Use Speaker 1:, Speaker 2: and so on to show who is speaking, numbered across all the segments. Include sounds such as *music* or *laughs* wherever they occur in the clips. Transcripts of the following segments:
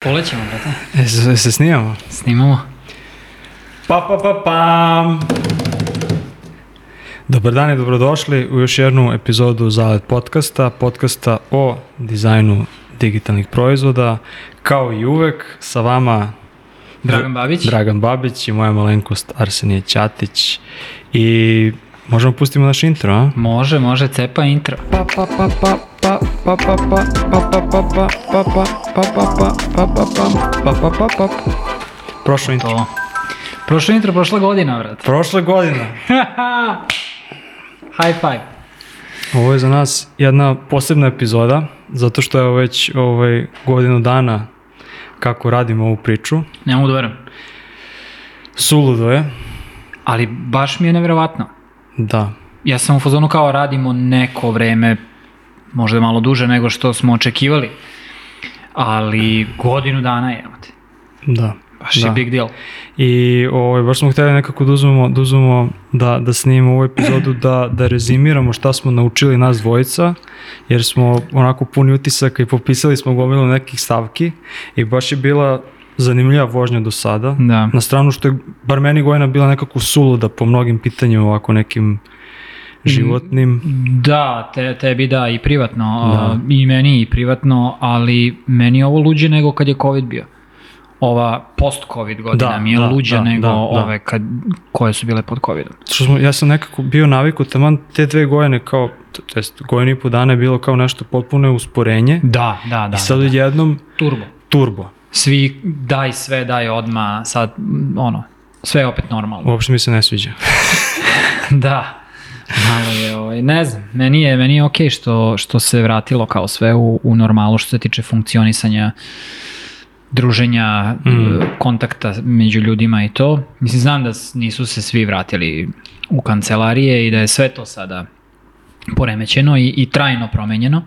Speaker 1: Polećemo, brate.
Speaker 2: E, se, se snimamo?
Speaker 1: Snimamo.
Speaker 2: Pa, pa, pa, pam! Dobar dan i dobrodošli u još jednu epizodu Zalet podcasta, podcasta o dizajnu digitalnih proizvoda. Kao i uvek, sa vama
Speaker 1: Dragan Babić.
Speaker 2: Dragan Babić i moja malenkost Arsenije Ćatić. I možemo pustimo naš intro, a?
Speaker 1: Može, može, cepa intro.
Speaker 2: Pa pa pa pa Prošlo intro.
Speaker 1: Prošlo intro, prošla godina, vrat.
Speaker 2: Prošla godina.
Speaker 1: High five.
Speaker 2: Ovo je za nas jedna posebna epizoda, zato što je već ovaj, godinu dana kako radimo ovu priču.
Speaker 1: Ne mogu da verujem.
Speaker 2: Suludo je.
Speaker 1: Ali baš mi je nevjerovatno.
Speaker 2: Da.
Speaker 1: Ja sam u fazonu kao radimo neko vreme, možda malo duže nego što smo očekivali. Ali godinu dana je.
Speaker 2: Da.
Speaker 1: Baš
Speaker 2: da.
Speaker 1: je big deal.
Speaker 2: I ovaj, baš smo htjeli nekako da uzmemo, da, uzmemo da, da snimimo ovu epizodu, da, da rezimiramo šta smo naučili nas dvojica, jer smo onako puni utisaka i popisali smo gomilu nekih stavki i baš je bila zanimljiva vožnja do sada.
Speaker 1: Da.
Speaker 2: Na stranu što je, bar meni Gojena bila nekako suluda po mnogim pitanjima ovako nekim životnim.
Speaker 1: Da, te, tebi da, i privatno,
Speaker 2: Da.
Speaker 1: i meni i privatno, ali meni je ovo luđe nego kad je COVID bio. Ova post-COVID godina
Speaker 2: Da,
Speaker 1: mi je
Speaker 2: da,
Speaker 1: luđa
Speaker 2: da,
Speaker 1: nego
Speaker 2: da, da.
Speaker 1: ove kad, koje su bile pod COVIDom.
Speaker 2: Što smo, ja sam nekako bio naviku, taman te dve Gojene kao, to jest godinu i po dana je bilo kao nešto potpuno usporenje.
Speaker 1: Da, da, da.
Speaker 2: I sad
Speaker 1: da, da.
Speaker 2: odjednom
Speaker 1: Turbo.
Speaker 2: turbo.
Speaker 1: Svi daj sve, daj odma, sad, ono, sve je opet normalno.
Speaker 2: Uopšte mi se ne sviđa. *laughs* *laughs*
Speaker 1: da. Malo je, ovaj, ne znam, meni je, meni je okej što, što se vratilo kao sve u, u normalu što se tiče funkcionisanja druženja,
Speaker 2: Mm.
Speaker 1: e, kontakta među ljudima i to. Mislim, znam da nisu se svi vratili u kancelarije i da je sve to sada poremećeno i, i trajno promenjeno,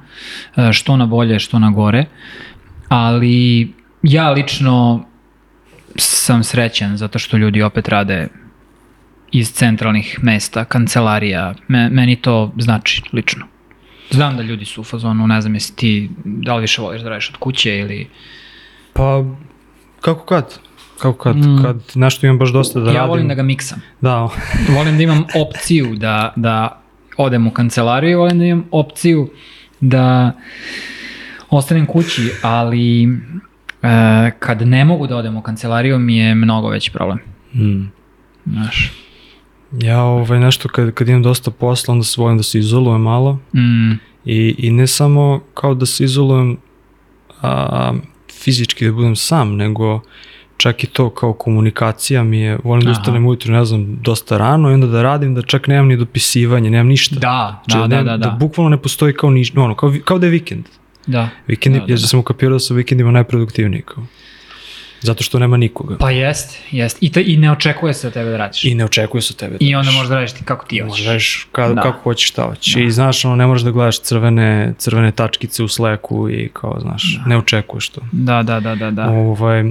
Speaker 1: e, što na bolje, što na gore, ali ja lično sam srećan zato što ljudi opet rade iz centralnih mesta, kancelarija, Me, meni to znači lično. Znam da ljudi su u fazonu, ne znam jesi ti, da li više voliš da radiš od kuće ili...
Speaker 2: Pa, kako kad? Kako kad?
Speaker 1: Mm.
Speaker 2: Kad nešto imam baš dosta da
Speaker 1: ja
Speaker 2: radim.
Speaker 1: volim da ga miksam.
Speaker 2: Da, *laughs*
Speaker 1: Volim da imam opciju da, da odem u kancelariju, volim da imam opciju da ostanem kući, ali e, kad ne mogu da odem u kancelariju mi je mnogo veći problem.
Speaker 2: mm.
Speaker 1: Znaš.
Speaker 2: Ja ovaj, nešto kad, kad imam dosta posla, onda se volim da se izolujem malo.
Speaker 1: Mm,
Speaker 2: I, I ne samo kao da se izolujem a, fizički da budem sam, nego čak i to kao komunikacija mi je, volim da ustanem ujutro, ne znam, dosta rano i onda da radim da čak nemam ni dopisivanje, nemam ništa.
Speaker 1: da,
Speaker 2: Znači,
Speaker 1: da, da,
Speaker 2: nemam-
Speaker 1: da, da,
Speaker 2: bukvalno ne postoji kao ništa, ono, kao, kao da je vikend.
Speaker 1: da.
Speaker 2: Vikendi,
Speaker 1: Da, da,
Speaker 2: ja
Speaker 1: da.
Speaker 2: sam ukapirao da su vikendima najproduktivniji kao. Zato što nema nikoga.
Speaker 1: Pa jest, jest. I, te, I ne očekuje se od tebe da radiš.
Speaker 2: I ne očekuje se od tebe. da
Speaker 1: I onda
Speaker 2: radiš.
Speaker 1: možeš da radiš ti kako ti hoćeš.
Speaker 2: Možeš radiš ka,
Speaker 1: Da.
Speaker 2: kako hoćeš šta hoćeš.
Speaker 1: Da.
Speaker 2: I znaš, ono, ne možeš da gledaš crvene, crvene tačkice u Slacku i kao, znaš, ne očekuješ to.
Speaker 1: Da, da, da, da, da.
Speaker 2: Ovaj,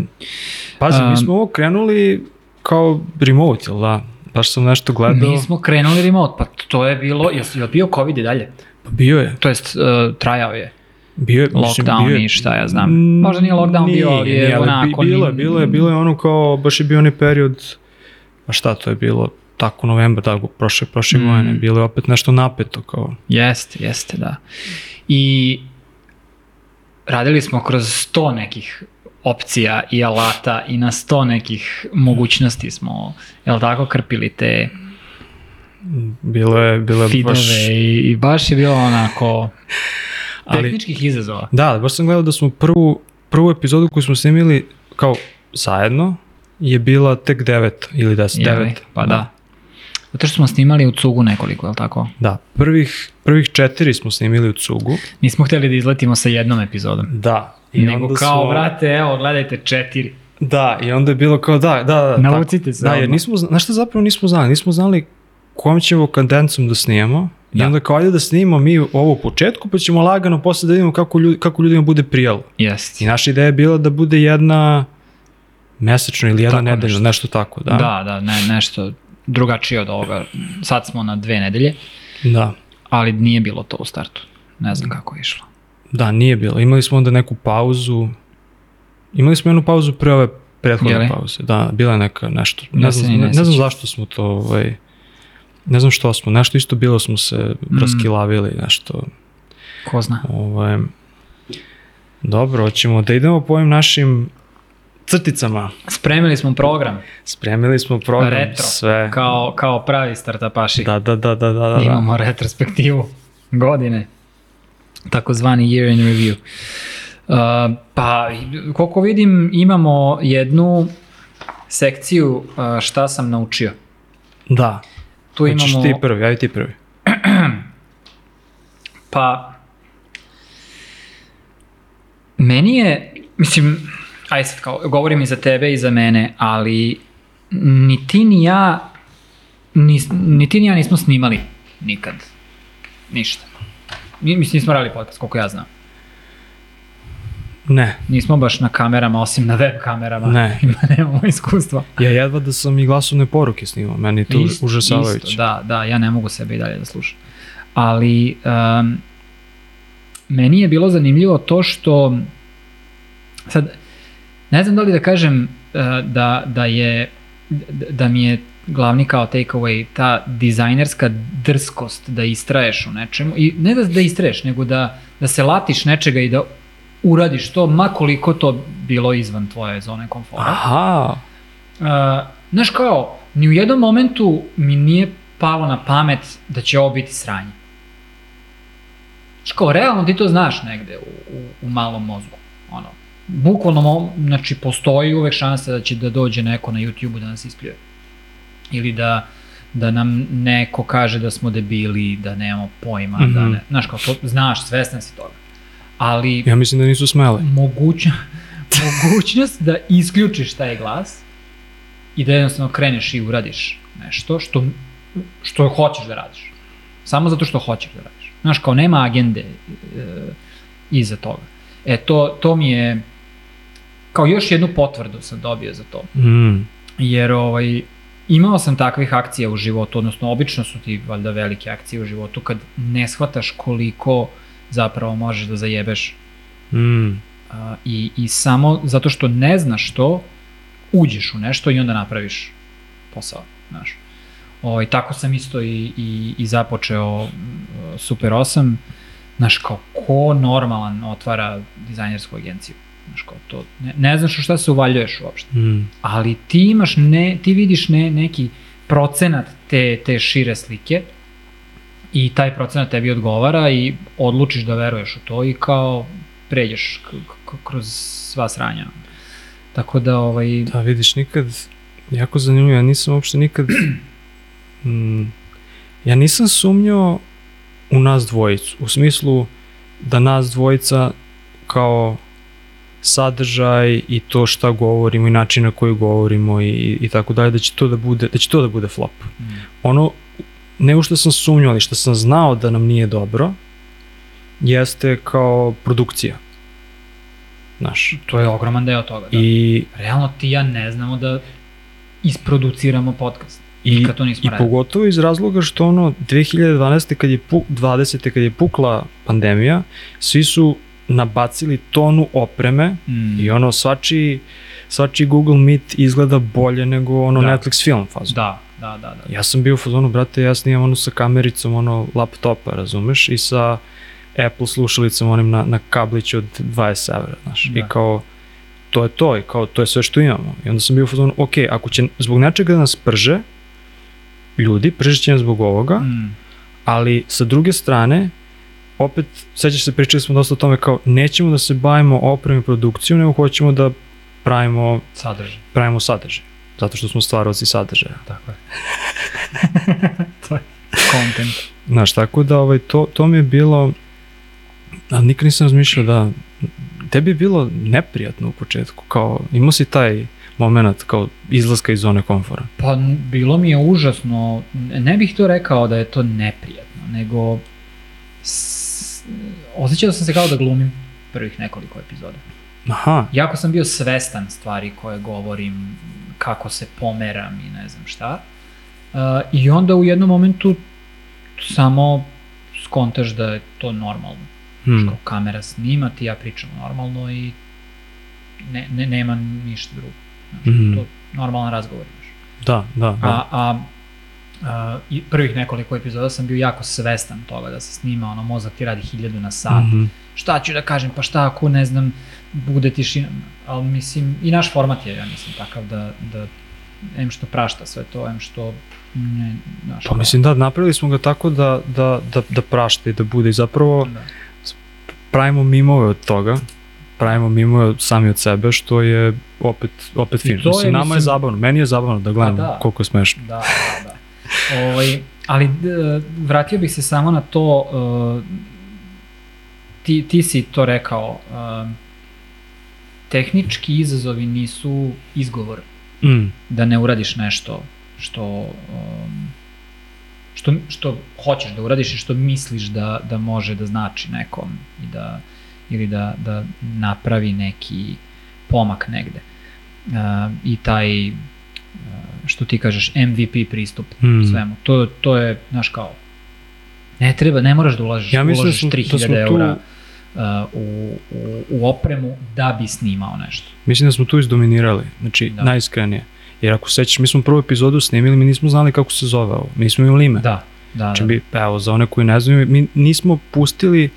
Speaker 2: pazi, mi
Speaker 1: Um,
Speaker 2: smo ovo krenuli kao remote, jel da? Baš sam nešto gledao.
Speaker 1: Mi smo krenuli remote, pa to je bilo, je, je bio COVID i dalje?
Speaker 2: Pa bio je.
Speaker 1: To jest, uh, trajao je.
Speaker 2: Bio je,
Speaker 1: Lockdown
Speaker 2: bio je-
Speaker 1: i šta ja znam.
Speaker 2: Mm,
Speaker 1: Možda nije lockdown bio, ali je
Speaker 2: nije,
Speaker 1: onako,
Speaker 2: Bi, bilo je, bilo je, bilo je ono kao, baš je bio onaj period, a šta to je bilo, tako novembar, tako prošle, prošle
Speaker 1: Mm.
Speaker 2: godine, bilo je opet nešto napeto kao.
Speaker 1: Jeste, jeste, da. I radili smo kroz sto nekih opcija i alata i na sto nekih mogućnosti smo, jel tako, krpili te
Speaker 2: Bilo je, bilo je baš...
Speaker 1: i, i baš je bilo onako
Speaker 2: Ali-
Speaker 1: tehničkih izazova.
Speaker 2: Da, baš sam gledao da smo prvu, prvu epizodu koju smo snimili kao zajedno je bila tek devet ili deset,
Speaker 1: Jeli?
Speaker 2: devet.
Speaker 1: Pa da. Zato što smo snimali u cugu nekoliko, jel tako?
Speaker 2: Da, prvih, prvih četiri smo snimili u cugu.
Speaker 1: Nismo hteli da izletimo sa jednom epizodom.
Speaker 2: Da.
Speaker 1: I Nego
Speaker 2: onda
Speaker 1: kao,
Speaker 2: smo-
Speaker 1: brate, evo, gledajte četiri.
Speaker 2: Da, i onda je bilo kao da, da, da.
Speaker 1: Naučite se
Speaker 2: Da, jer nismo, zna- znaš šta zapravo nismo znali? Nismo znali kojom ćemo kadencom da snimamo. I
Speaker 1: Da.
Speaker 2: onda kao ajde da snimamo mi ovo u početku, pa ćemo lagano posle da vidimo kako, ljudi, kako ljudima bude prijalo.
Speaker 1: Jest.
Speaker 2: I naša ideja je bila da bude jedna mesečno ili jedna
Speaker 1: Tako
Speaker 2: nedeljno,
Speaker 1: nešto.
Speaker 2: nešto. tako, da.
Speaker 1: Da, da, ne, nešto drugačije od ovoga. Sad smo na dve nedelje,
Speaker 2: Da.
Speaker 1: ali nije bilo to u startu. Ne znam kako je išlo.
Speaker 2: Da, nije bilo. Imali smo onda neku pauzu, imali smo jednu pauzu pre ove prethodne pauze. Da, bila je neka nešto. Ne
Speaker 1: se
Speaker 2: znam,
Speaker 1: ne
Speaker 2: ne, ne znam zašto smo to, ovaj, ne znam što smo, nešto isto bilo smo se
Speaker 1: Mm.
Speaker 2: raskilavili, nešto.
Speaker 1: Ko zna.
Speaker 2: Ovaj, dobro, hoćemo da idemo po ovim našim crticama.
Speaker 1: Spremili smo program
Speaker 2: Spremili smo program,
Speaker 1: Retro.
Speaker 2: sve.
Speaker 1: kao, kao pravi startupaši.
Speaker 2: Da, da, da, da, da, da.
Speaker 1: Imamo retrospektivu godine. Takozvani year in review. Uh, pa, koliko vidim, imamo jednu sekciju uh, šta sam naučio.
Speaker 2: Da.
Speaker 1: Tu
Speaker 2: Hoćeš
Speaker 1: imamo...
Speaker 2: ti prvi, ajde ti prvi. *clears throat*
Speaker 1: Pa, meni je, mislim, aj sad kao, govorim i za tebe i za mene, ali ni ti ni ja, ni, ni ti ni ja nismo snimali nikad. Ništa. Mi, mislim, nismo radili podcast, koliko ja znam.
Speaker 2: Ne,
Speaker 1: Nismo baš na kamerama, osim na web kamerama.
Speaker 2: Ne. *laughs*
Speaker 1: Ima, nemamo iskustva.
Speaker 2: ja jedva da sam i glasovne poruke snimao, meni je to
Speaker 1: Isto,
Speaker 2: užasavajuće.
Speaker 1: Isto, da, da, ja ne mogu sebe i dalje da slušam. Ali um, meni je bilo zanimljivo to što sad ne znam da li da kažem uh, da, da je da, da mi je glavni kao takeaway ta dizajnerska drskost da istraješ u nečemu i ne da, da istraješ nego da, da se latiš nečega i da uradiš to ma koliko to bilo izvan tvoje zone komfora.
Speaker 2: Aha,
Speaker 1: Uh, znaš kao, ni u jednom momentu mi nije palo na pamet da će ovo biti sranje. Znaš kao, realno ti to znaš negde u, u, u malom mozgu. Ono, bukvalno, znači, postoji uvek šansa da će da dođe neko na YouTube-u da nas ispljuje. Ili da, da nam neko kaže da smo debili, da nemamo pojma, mm -hmm. da
Speaker 2: Mhm.
Speaker 1: ne, znaš kao, to, znaš, svestan si toga. Ali
Speaker 2: ja mislim da nisu smele.
Speaker 1: moguća, *laughs* mogućnost da isključiš taj glas i da jednostavno kreneš i uradiš nešto što, što hoćeš da radiš. Samo zato što hoćeš da radiš. Znaš, kao nema agende e, iza toga. E, to, to mi je, kao još jednu potvrdu sam dobio za to.
Speaker 2: Mm.
Speaker 1: Jer ovaj, imao sam takvih akcija u životu, odnosno obično su ti valjda velike akcije u životu kad ne shvataš koliko zapravo možeš da zajebeš
Speaker 2: Mm.
Speaker 1: A, i, i samo zato što ne znaš to, uđeš u nešto i onda napraviš posao, znaš. Ovaj, tako sam isto i, i, i započeo Super 8, znaš, kao ko normalan otvara dizajnersku agenciju, znaš, kao to, ne, ne znaš u šta se uvaljuješ uopšte,
Speaker 2: Mm.
Speaker 1: ali ti imaš, ne, ti vidiš ne, neki procenat te, te šire slike i taj procenat tebi odgovara i odlučiš da veruješ u to i kao pređeš kroz sva sranja. Tako da, ovaj,
Speaker 2: Da, vidiš, nikad, jako zanimljivo, ja nisam uopšte nikad, *clears throat* mm, ja nisam sumnjao u nas dvojicu, u smislu da nas dvojica kao sadržaj i to šta govorimo i način na koji govorimo i, i tako dalje, da će to da bude, da će to da bude flop.
Speaker 1: mm,
Speaker 2: Ono, ne u što sam sumnjao, ali što sam znao da nam nije dobro, jeste kao produkcija. Znaš,
Speaker 1: to je ogroman deo toga. Da. I, Realno ti ja ne znamo da isproduciramo podcast.
Speaker 2: i,
Speaker 1: Nikad to nismo
Speaker 2: I
Speaker 1: radili.
Speaker 2: pogotovo iz razloga što ono 2012. kad je pu, 20. kad je pukla pandemija, svi su nabacili tonu opreme
Speaker 1: Mm,
Speaker 2: i ono svačiji svačiji Google Meet izgleda bolje nego ono
Speaker 1: Da.
Speaker 2: Netflix film fazu.
Speaker 1: Da, da, da. da.
Speaker 2: Ja sam bio u fazonu, brate, ja snimam ono sa kamericom, ono laptopa, razumeš, i sa Apple slušalicom onim na, na kabliću od 20 evra, znaš,
Speaker 1: Da.
Speaker 2: i kao, to je to, i kao, to je sve što imamo. I onda sam bio u fazonu, ok, ako će zbog nečega da nas prže, ljudi, pržit će nas zbog ovoga,
Speaker 1: Mm,
Speaker 2: ali sa druge strane, opet, sećaš se, pričali smo dosta o tome kao, nećemo da se bavimo opremom i produkcijom, nego hoćemo da pravimo,
Speaker 1: sadržaj.
Speaker 2: pravimo sadržaj. Zato što smo stvaraoci sadržaja.
Speaker 1: Tako je. *laughs* to je content.
Speaker 2: Znaš, tako da ovaj, to, to mi je bilo, a nikad nisam razmišljao da, tebi je bilo neprijatno u početku, kao, imao si taj moment kao izlaska iz zone komfora.
Speaker 1: Pa bilo mi je užasno, ne bih to rekao da je to neprijatno, nego s, osjećao sam se kao da glumim prvih nekoliko epizoda.
Speaker 2: Aha,
Speaker 1: Jako sam bio svestan stvari koje govorim, kako se pomeram i ne znam šta. Uh, I onda u jednom momentu samo skontaš da je to normalno.
Speaker 2: hmm.
Speaker 1: Kao kamera snima, ti ja pričam normalno i ne, ne, nema ništa drugo. Znaš,
Speaker 2: Mhm.
Speaker 1: To normalan razgovor. Znaš.
Speaker 2: Da, da, da.
Speaker 1: A, a, i prvih nekoliko epizoda sam bio jako svestan toga da se snima, ono, mozak ti radi hiljadu na sat.
Speaker 2: Mhm.
Speaker 1: Šta ću da kažem, pa šta ako, ne znam, bude tišina. Ali mislim, i naš format je, ja mislim, takav da, da em što prašta sve to, em što ne, znaš,
Speaker 2: Pa mislim da, napravili smo ga tako da, da, da, da prašta i da bude i zapravo
Speaker 1: Da.
Speaker 2: pravimo mimove od toga, pravimo mimove sami od sebe, što je opet, opet fino.
Speaker 1: to je,
Speaker 2: Mislim, nama je
Speaker 1: mislim-
Speaker 2: zabavno, meni je zabavno da gledam
Speaker 1: Pa da.
Speaker 2: koliko je smešno.
Speaker 1: Da, da, da. Ovaj, ali d, vratio bih se samo na to, uh, ti, ti si to rekao, uh, tehnički izazovi nisu izgovor
Speaker 2: Mm,
Speaker 1: da ne uradiš nešto što, um, što, što hoćeš da uradiš i što misliš da, da može da znači nekom i da, ili da, da napravi neki pomak negde. Uh, I taj, uh, što ti kažeš, MVP pristup
Speaker 2: Mm.
Speaker 1: svemu. To, to je, znaš kao, ne treba, ne moraš da ulažiš,
Speaker 2: Ja mislim da
Speaker 1: uložiš
Speaker 2: smo- da
Speaker 1: 3000
Speaker 2: smo tu-
Speaker 1: eura uh, u, u, u opremu da bi snimao nešto.
Speaker 2: Mislim da smo tu izdominirali, znači
Speaker 1: Da.
Speaker 2: da. najiskrenije. Jer ako sećaš, mi smo prvu epizodu snimili, mi nismo znali kako se zove ovo, mi nismo imali ime.
Speaker 1: Da, da,
Speaker 2: Znači,
Speaker 1: da.
Speaker 2: bi, evo, za one koji ne znaju, mi nismo pustili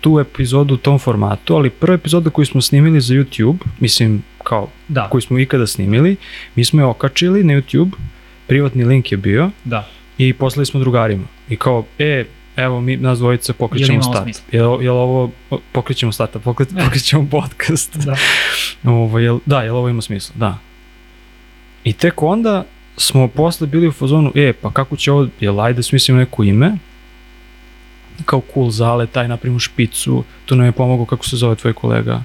Speaker 2: tu epizodu u tom formatu, ali prva epizoda koju smo snimili za YouTube, mislim, kao,
Speaker 1: da,
Speaker 2: koju smo ikada snimili, mi smo je okačili na YouTube, privatni link je bio
Speaker 1: da.
Speaker 2: i poslali smo drugarima. I kao, e, evo, mi, nas dvojice pokrećemo
Speaker 1: ima ovo
Speaker 2: start.
Speaker 1: smisla?
Speaker 2: Jel, jel ovo, pokrećemo starta, pokre, *laughs* pokrećemo podcast.
Speaker 1: Da. *laughs*
Speaker 2: Ovo, jel, da, jel ovo ima smisla, da. I tek onda smo posle bili u fazonu, e, pa kako će ovo, jel ajde smislimo neko ime, kao cool zale, taj napravimo špicu, tu nam je pomogao, kako se zove tvoj kolega,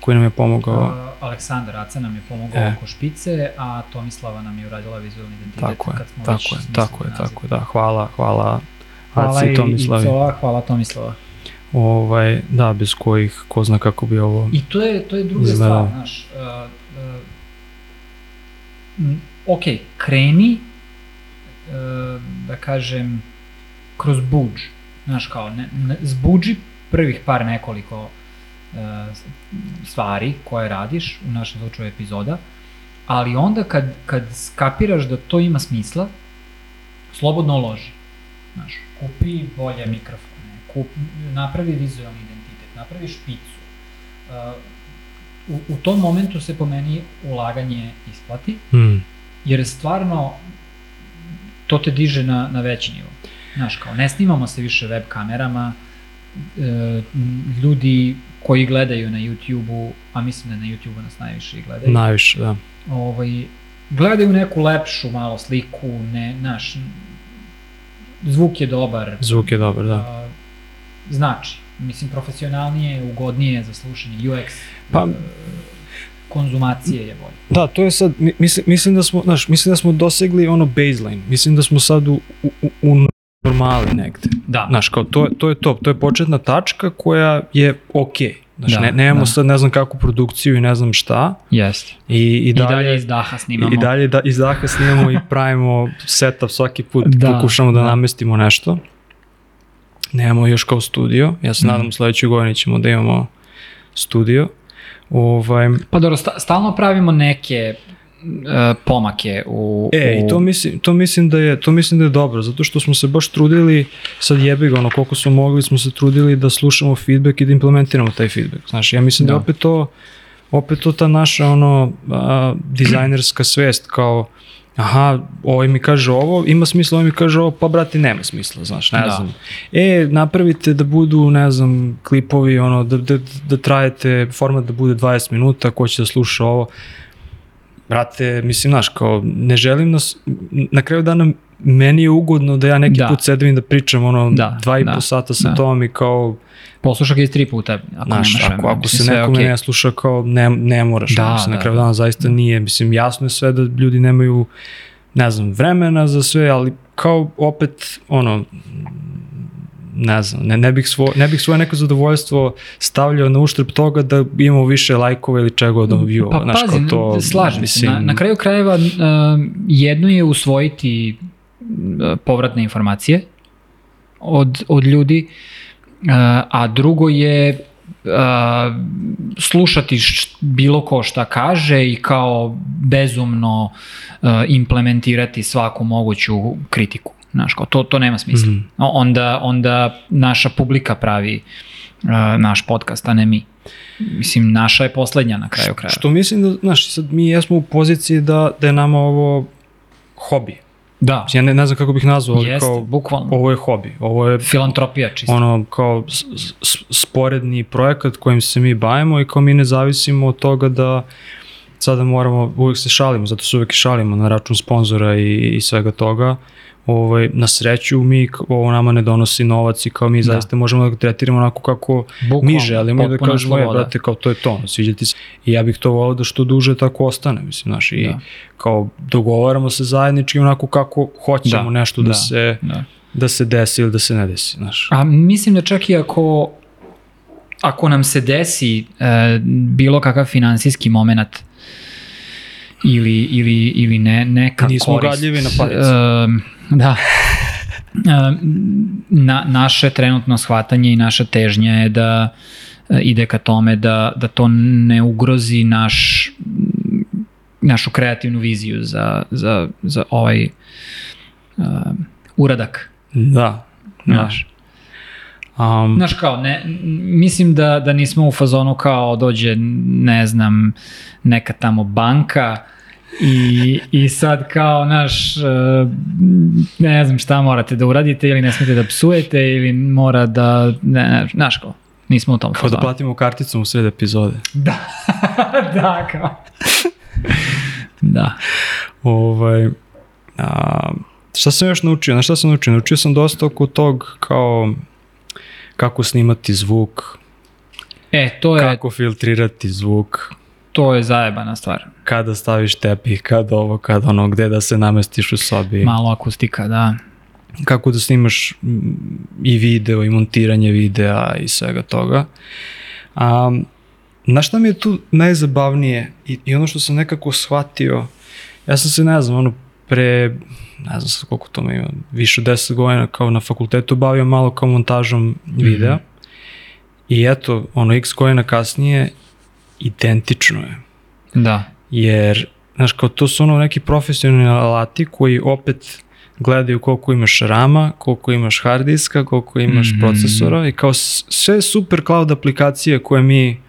Speaker 2: koji nam je pomogao,
Speaker 1: Uh, Aleksandar Aca nam je pomogao
Speaker 2: E.
Speaker 1: oko špice, a Tomislava nam je uradila vizualni identitet.
Speaker 2: tako je,
Speaker 1: kad smo
Speaker 2: tako
Speaker 1: već
Speaker 2: je, tako je, tako je, da, hvala, hvala,
Speaker 1: Hvala i, i
Speaker 2: Tomislavi,
Speaker 1: Coa, hvala Tomislava.
Speaker 2: ovaj, da, bez kojih, ko zna kako bi ovo,
Speaker 1: I to je, to je druga
Speaker 2: Izgledalo.
Speaker 1: stvar, znaš. Uh, uh, ok, kreni, uh, da kažem, kroz budž. Znaš, kao, ne, ne, zbuđi prvih par nekoliko uh, stvari koje radiš, u našem slučaju epizoda, ali onda kad, kad skapiraš da to ima smisla, slobodno uloži. Znaš, kupi bolje mikrofone, kup, napravi vizualni identitet, napravi špicu. Uh, u, u tom momentu se po meni ulaganje isplati,
Speaker 2: mm,
Speaker 1: jer stvarno to te diže na, na veći nivo. Znaš, kao, ne snimamo se više web kamerama, e, ljudi koji gledaju na YouTube-u, a mislim da na YouTube-u nas najviše i gledaju,
Speaker 2: najviše, da,
Speaker 1: ovaj, gledaju neku lepšu malo sliku, ne, znaš, zvuk je dobar,
Speaker 2: zvuk je dobar, da.
Speaker 1: a, znači, mislim, profesionalnije, ugodnije za slušanje, UX,
Speaker 2: Pa-
Speaker 1: e, konzumacije je bolje.
Speaker 2: Da, to je sad, mi- mislim, mislim da smo, znaš, mislim da smo dosegli ono baseline, mislim da smo sad u, u, u normali negde.
Speaker 1: Da,
Speaker 2: Znaš, kao to, to je to, to je početna tačka koja je okej. Znaš,
Speaker 1: Da,
Speaker 2: ne, nemamo
Speaker 1: da.
Speaker 2: sad ne znam kakvu produkciju i ne znam šta.
Speaker 1: jeste.
Speaker 2: I, i,
Speaker 1: I dalje,
Speaker 2: dalje,
Speaker 1: iz daha snimamo.
Speaker 2: i dalje da iz daha snimamo i pravimo setup svaki put, *laughs*
Speaker 1: Da,
Speaker 2: pokušamo da,
Speaker 1: da.
Speaker 2: namestimo nešto. Nemamo još kao studio, ja se
Speaker 1: Mhm.
Speaker 2: nadam u sledećoj godini ćemo da imamo studio. Ovaj,
Speaker 1: Pa dobro, sta, stalno pravimo neke pomake u...
Speaker 2: E, i to mislim, to mislim da je to mislim da je dobro, zato što smo se baš trudili, sad jebi ga, ono koliko smo mogli, smo se trudili da slušamo feedback i da implementiramo taj feedback. Znaš, ja mislim da,
Speaker 1: Da.
Speaker 2: opet to opet to ta naša ono a, dizajnerska svest kao aha, ovaj mi kaže ovo, ima smisla, ovaj mi kaže ovo, pa brate nema smisla, znaš, ne
Speaker 1: Da.
Speaker 2: znam. E, napravite da budu, ne znam, klipovi, ono, da, da, da trajete, format da bude 20 minuta, ko će da sluša ovo. Brate, mislim, znaš, kao, ne želim nas, na kraju dana meni je ugodno da ja neki
Speaker 1: Da.
Speaker 2: put sedim i da pričam ono
Speaker 1: Da,
Speaker 2: dva i
Speaker 1: da,
Speaker 2: po sata sa
Speaker 1: da.
Speaker 2: tom i kao,
Speaker 1: Poslušaj ga iz tri puta, ako
Speaker 2: znaš,
Speaker 1: nemaš
Speaker 2: ako, ako se nekome
Speaker 1: okej.
Speaker 2: ne sluša kao ne, ne moraš,
Speaker 1: Da,
Speaker 2: da, mislim,
Speaker 1: da,
Speaker 2: na kraju
Speaker 1: da.
Speaker 2: dana zaista nije, mislim, jasno je sve da ljudi nemaju, ne znam, vremena za sve, ali kao opet, ono, ne znam, ne, ne, bih svo, ne bih svoje neko zadovoljstvo stavljao na uštrb toga da imamo više lajkova ili čega od view
Speaker 1: Pa
Speaker 2: znaš,
Speaker 1: pazi,
Speaker 2: to,
Speaker 1: slažem se. Na, na kraju krajeva um, jedno je usvojiti uh, povratne informacije od, od ljudi, uh, a drugo je uh, uh, slušati š, bilo ko šta kaže i kao bezumno uh, implementirati svaku moguću kritiku. Znaš, kao, to, to nema smisla. Mm. -hmm. onda, onda naša publika pravi uh, naš podcast, a ne mi. Mislim, naša je poslednja na kraju kraja.
Speaker 2: Što mislim da, znaš, sad mi jesmo u poziciji da, da je nama ovo hobi.
Speaker 1: Da,
Speaker 2: Ja ne, ne znam kako bih nazvao, ali
Speaker 1: jeste,
Speaker 2: kao,
Speaker 1: bukvalno.
Speaker 2: ovo je hobi. Ovo je
Speaker 1: Filantropija čisto.
Speaker 2: ono kao sporedni projekat kojim se mi bavimo i kao mi ne zavisimo od toga da sada moramo, uvijek se šalimo, zato se uvijek i šalimo na račun sponzora i, i svega toga. Ovaj, na sreću mi, ovo nama ne donosi novac i kao mi
Speaker 1: Da.
Speaker 2: zaista možemo da ga tretiramo onako kako
Speaker 1: Bukvalno,
Speaker 2: mi želimo i da kažemo, je, brate, kao to je to, sviđa ti se. I ja bih to volao da što duže tako ostane, mislim, znaš, i
Speaker 1: Da.
Speaker 2: kao dogovaramo se zajednički onako kako hoćemo
Speaker 1: Da,
Speaker 2: nešto da,
Speaker 1: da,
Speaker 2: se
Speaker 1: Da.
Speaker 2: da se desi ili da se ne desi, znaš.
Speaker 1: A mislim da čak i ako, ako nam se desi e, bilo kakav finansijski moment ili, ili, ili ne, neka
Speaker 2: Nismo
Speaker 1: korist.
Speaker 2: gadljivi na palicu.
Speaker 1: E, da. E, na, naše trenutno shvatanje i naša težnja je da e, ide ka tome da, da to ne ugrozi naš našu kreativnu viziju za, za, za ovaj uh, uradak.
Speaker 2: Da. da. Um,
Speaker 1: Znaš kao, ne, mislim da, da nismo u fazonu kao dođe, ne znam, neka tamo banka i, i sad kao, naš, e, ne znam šta morate da uradite ili ne smete da psujete ili mora da, ne, ne, znaš kao, nismo u tom
Speaker 2: kao da platimo karticom u sred epizode.
Speaker 1: Da, *laughs* da, kao. da.
Speaker 2: Ovaj, a, šta sam još naučio? Na šta sam naučio? Naučio sam dosta oko tog kao kako snimati zvuk,
Speaker 1: E, to je,
Speaker 2: kako filtrirati zvuk,
Speaker 1: to je zajebana stvar.
Speaker 2: kada staviš tepih, kada ovo, kada ono, gde da se namestiš u sobi,
Speaker 1: Malo akustika, da.
Speaker 2: kako da snimaš i video i montiranje videa i svega toga. A, na šta mi je tu najzabavnije i, i ono što sam nekako shvatio, ja sam se, ne znam, ono, pre, ne znam sad koliko to ima, više od 10 godina kao na fakultetu bavio malo kao montažom videa.
Speaker 1: Mhm.
Speaker 2: I eto, ono, x godina kasnije, identično je.
Speaker 1: Da.
Speaker 2: Jer, znaš, kao to su ono neki profesionalni alati koji opet gledaju koliko imaš rama, koliko imaš hard diska, koliko imaš
Speaker 1: Mhm.
Speaker 2: procesora i kao sve super cloud aplikacije koje mi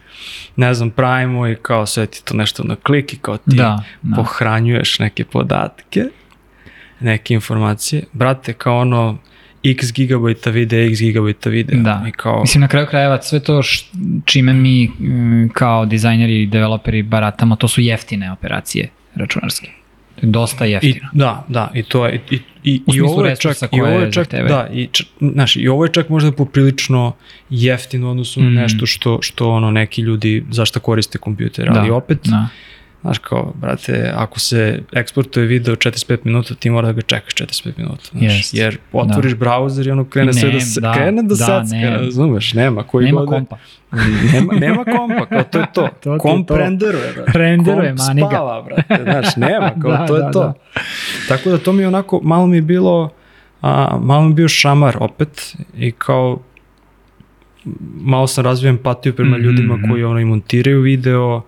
Speaker 2: ne znam, pravimo i kao sve ti to nešto na klik i kao ti
Speaker 1: Da, da.
Speaker 2: pohranjuješ neke podatke, neke informacije. Brate, kao ono x gigabajta videa, x gigabajta videa.
Speaker 1: Da.
Speaker 2: I kao,
Speaker 1: Mislim, na kraju krajeva, sve to š, čime mi mm, kao dizajneri i developeri baratamo, to su jeftine operacije računarske. Dosta
Speaker 2: I,
Speaker 1: jeftino.
Speaker 2: da, da, i to je, i, i, i ovo je čak, i ovo
Speaker 1: koje
Speaker 2: je čak, da, i, č, znaš, i ovo je čak možda poprilično jeftino odnosno
Speaker 1: Mm.
Speaker 2: na nešto što, što ono neki ljudi zašto koriste kompjuter, ali
Speaker 1: Da,
Speaker 2: opet,
Speaker 1: Da.
Speaker 2: Znaš kao, brate, ako se eksportuje video 45 minuta, ti mora da ga čekaš 45 minuta, znaš,
Speaker 1: Jest,
Speaker 2: jer otvoriš brauzer i ono krene
Speaker 1: I
Speaker 2: sve da,
Speaker 1: ne,
Speaker 2: se,
Speaker 1: da,
Speaker 2: krene da,
Speaker 1: da,
Speaker 2: secka,
Speaker 1: ne.
Speaker 2: razumeš, nema, koji
Speaker 1: Nema
Speaker 2: god
Speaker 1: kompa. *laughs*
Speaker 2: nema, nema kompa, kao to je to. *laughs*
Speaker 1: To
Speaker 2: Komp
Speaker 1: to.
Speaker 2: renderuje, brate.
Speaker 1: Renderuje,
Speaker 2: Komp
Speaker 1: mani ga.
Speaker 2: spava, brate, znaš, nema, *laughs* kao
Speaker 1: Da,
Speaker 2: to je
Speaker 1: da,
Speaker 2: to.
Speaker 1: da.
Speaker 2: Tako da to mi onako, malo mi je bilo, a, malo mi je bio šamar opet i kao malo sam razvio empatiju prema
Speaker 1: Mhm,
Speaker 2: ljudima
Speaker 1: mhm.
Speaker 2: koji ono i montiraju video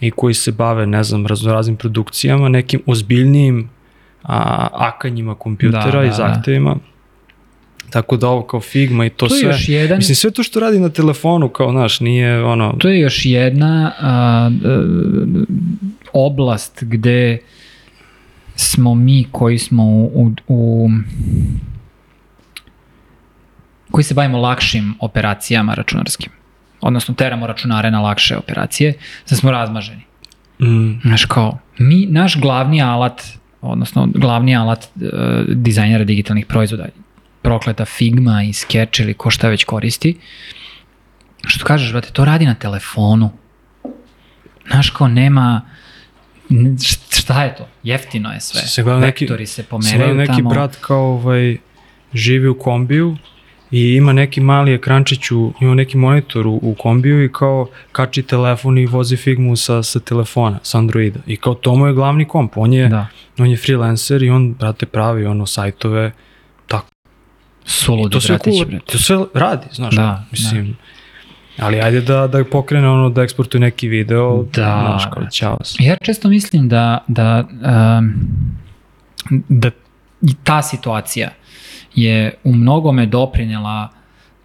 Speaker 2: i koji se bave, ne znam, raznoraznim produkcijama, nekim ozbiljnijim a, akanjima kompjutera
Speaker 1: Da, da,
Speaker 2: i
Speaker 1: da.
Speaker 2: zahtevima. Tako da ovo kao Figma i to,
Speaker 1: To je
Speaker 2: sve.
Speaker 1: još jedan-
Speaker 2: Mislim, sve to što radi na telefonu, kao, znaš, nije ono...
Speaker 1: To je još jedna a, e, oblast gde smo mi koji smo u, u, u koji se bavimo lakšim operacijama računarskim, odnosno teramo računare na lakše operacije, da smo razmaženi.
Speaker 2: Mm,
Speaker 1: Znaš kao, mi, naš glavni alat, odnosno glavni alat e, dizajnera digitalnih proizvoda, prokleta Figma i Sketch ili ko šta već koristi, što kažeš, brate, to radi na telefonu. Znaš kao, nema, šta je to? Jeftino je sve.
Speaker 2: Se gleda neki-
Speaker 1: Vektori se pomeraju
Speaker 2: neki
Speaker 1: tamo.
Speaker 2: brat kao ovaj, živi u kombiju i ima neki mali ekrančić, u, ima neki monitor u, u kombiju i kao kači telefon i vozi Figmu sa, sa telefona, sa Androida. I kao to mu je glavni komp, on je,
Speaker 1: Da,
Speaker 2: on je freelancer i on, brate, pravi ono sajtove, tako.
Speaker 1: suludi,
Speaker 2: to sve cool,
Speaker 1: brate.
Speaker 2: to sve radi, znaš,
Speaker 1: Da,
Speaker 2: mislim. Ali ajde da, da pokrene ono da eksportuje neki video,
Speaker 1: Da.
Speaker 2: znaš, kao ćao se.
Speaker 1: Ja često mislim da, da, um, da i ta situacija je u mnogome doprinela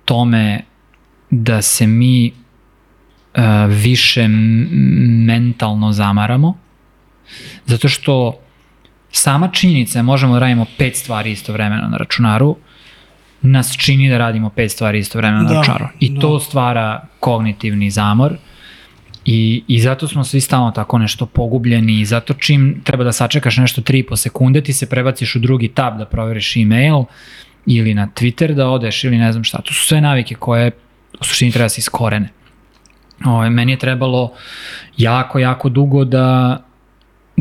Speaker 1: tome da se mi uh, više mentalno zamaramo, zato što sama činjenica, možemo da radimo pet stvari istovremeno na računaru, nas čini da radimo pet stvari istovremeno na
Speaker 2: Da,
Speaker 1: računaru. I
Speaker 2: da.
Speaker 1: to stvara kognitivni zamor I, I zato smo svi stalno tako nešto pogubljeni i zato čim treba da sačekaš nešto 3,5 sekunde ti se prebaciš u drugi tab da proveriš email ili na Twitter da odeš ili ne znam šta. To su sve navike koje u suštini treba da se iskorene. Ove, meni je trebalo jako, jako dugo da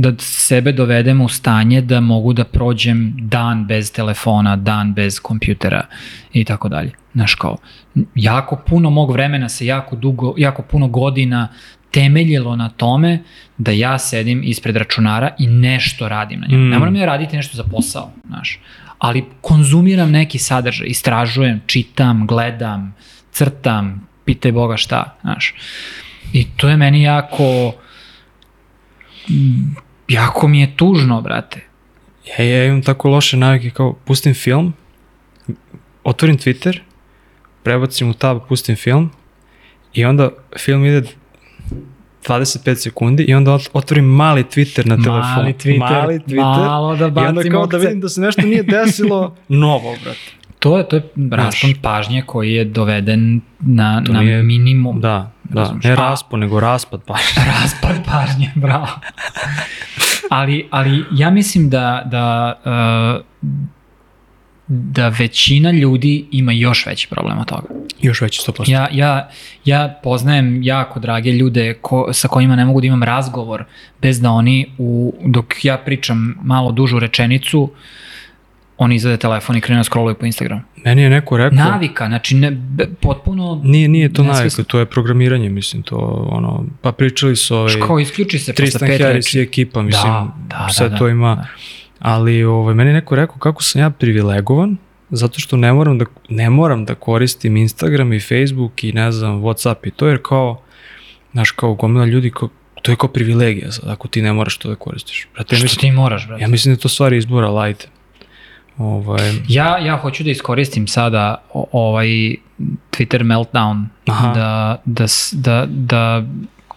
Speaker 1: da sebe dovedem u stanje da mogu da prođem dan bez telefona, dan bez kompjutera i tako dalje. Znaš kao, jako puno mog vremena se jako dugo, jako puno godina temeljilo na tome da ja sedim ispred računara i nešto radim na njemu.
Speaker 2: Mm.
Speaker 1: Ne moram ja raditi nešto za posao, znaš, ali konzumiram neki sadržaj, istražujem, čitam, gledam, crtam, pitaj Boga šta, znaš. I to je meni jako jako mi je tužno, brate.
Speaker 2: Ja, ja imam tako loše navike kao pustim film, otvorim Twitter, prebacim u tab, pustim film i onda film ide 25 sekundi i onda ot- otvorim mali Twitter na telefonu.
Speaker 1: Mali Twitter,
Speaker 2: mali Twitter
Speaker 1: malo da
Speaker 2: I onda
Speaker 1: bacim
Speaker 2: kao da
Speaker 1: okce.
Speaker 2: vidim da se nešto nije desilo *laughs* novo, brate.
Speaker 1: To je, to je raspon pažnje koji je doveden na, na
Speaker 2: nije-
Speaker 1: minimum.
Speaker 2: Da, da. Ne raspon, nego raspad pa. *laughs*
Speaker 1: Raspad pažnje, bravo. ali, ali ja mislim da, da, uh, da većina ljudi ima još veći problem od toga.
Speaker 2: Još veći 100%.
Speaker 1: Ja, ja, ja poznajem jako drage ljude ko, sa kojima ne mogu da imam razgovor bez da oni, u, dok ja pričam malo dužu rečenicu, oni izvede telefon i krenu da scrolluju po Instagramu.
Speaker 2: Meni je neko rekao...
Speaker 1: Navika, znači ne, be- potpuno...
Speaker 2: Nije, nije to navika, to je programiranje, mislim, to ono, pa pričali su ovaj,
Speaker 1: Kao isključi se posle
Speaker 2: Tristan
Speaker 1: pet
Speaker 2: Harris
Speaker 1: reči.
Speaker 2: i ekipa, mislim,
Speaker 1: Da, da,
Speaker 2: sve
Speaker 1: da,
Speaker 2: to
Speaker 1: da,
Speaker 2: ima,
Speaker 1: da.
Speaker 2: Ali ovaj, meni neko rekao kako sam ja privilegovan, zato što ne moram da, ne moram da koristim Instagram i Facebook i ne znam, Whatsapp i to, jer kao, znaš, kao gomila ljudi, kao, to je kao privilegija sad, ako ti ne moraš to da koristiš. Brate, ja
Speaker 1: Što
Speaker 2: mislim,
Speaker 1: ti moraš, brate?
Speaker 2: ja mislim da je to stvari izbora, lajte. Ovaj,
Speaker 1: Ja, ja hoću da iskoristim sada ovaj Twitter meltdown
Speaker 2: Aha.
Speaker 1: da, da, da, da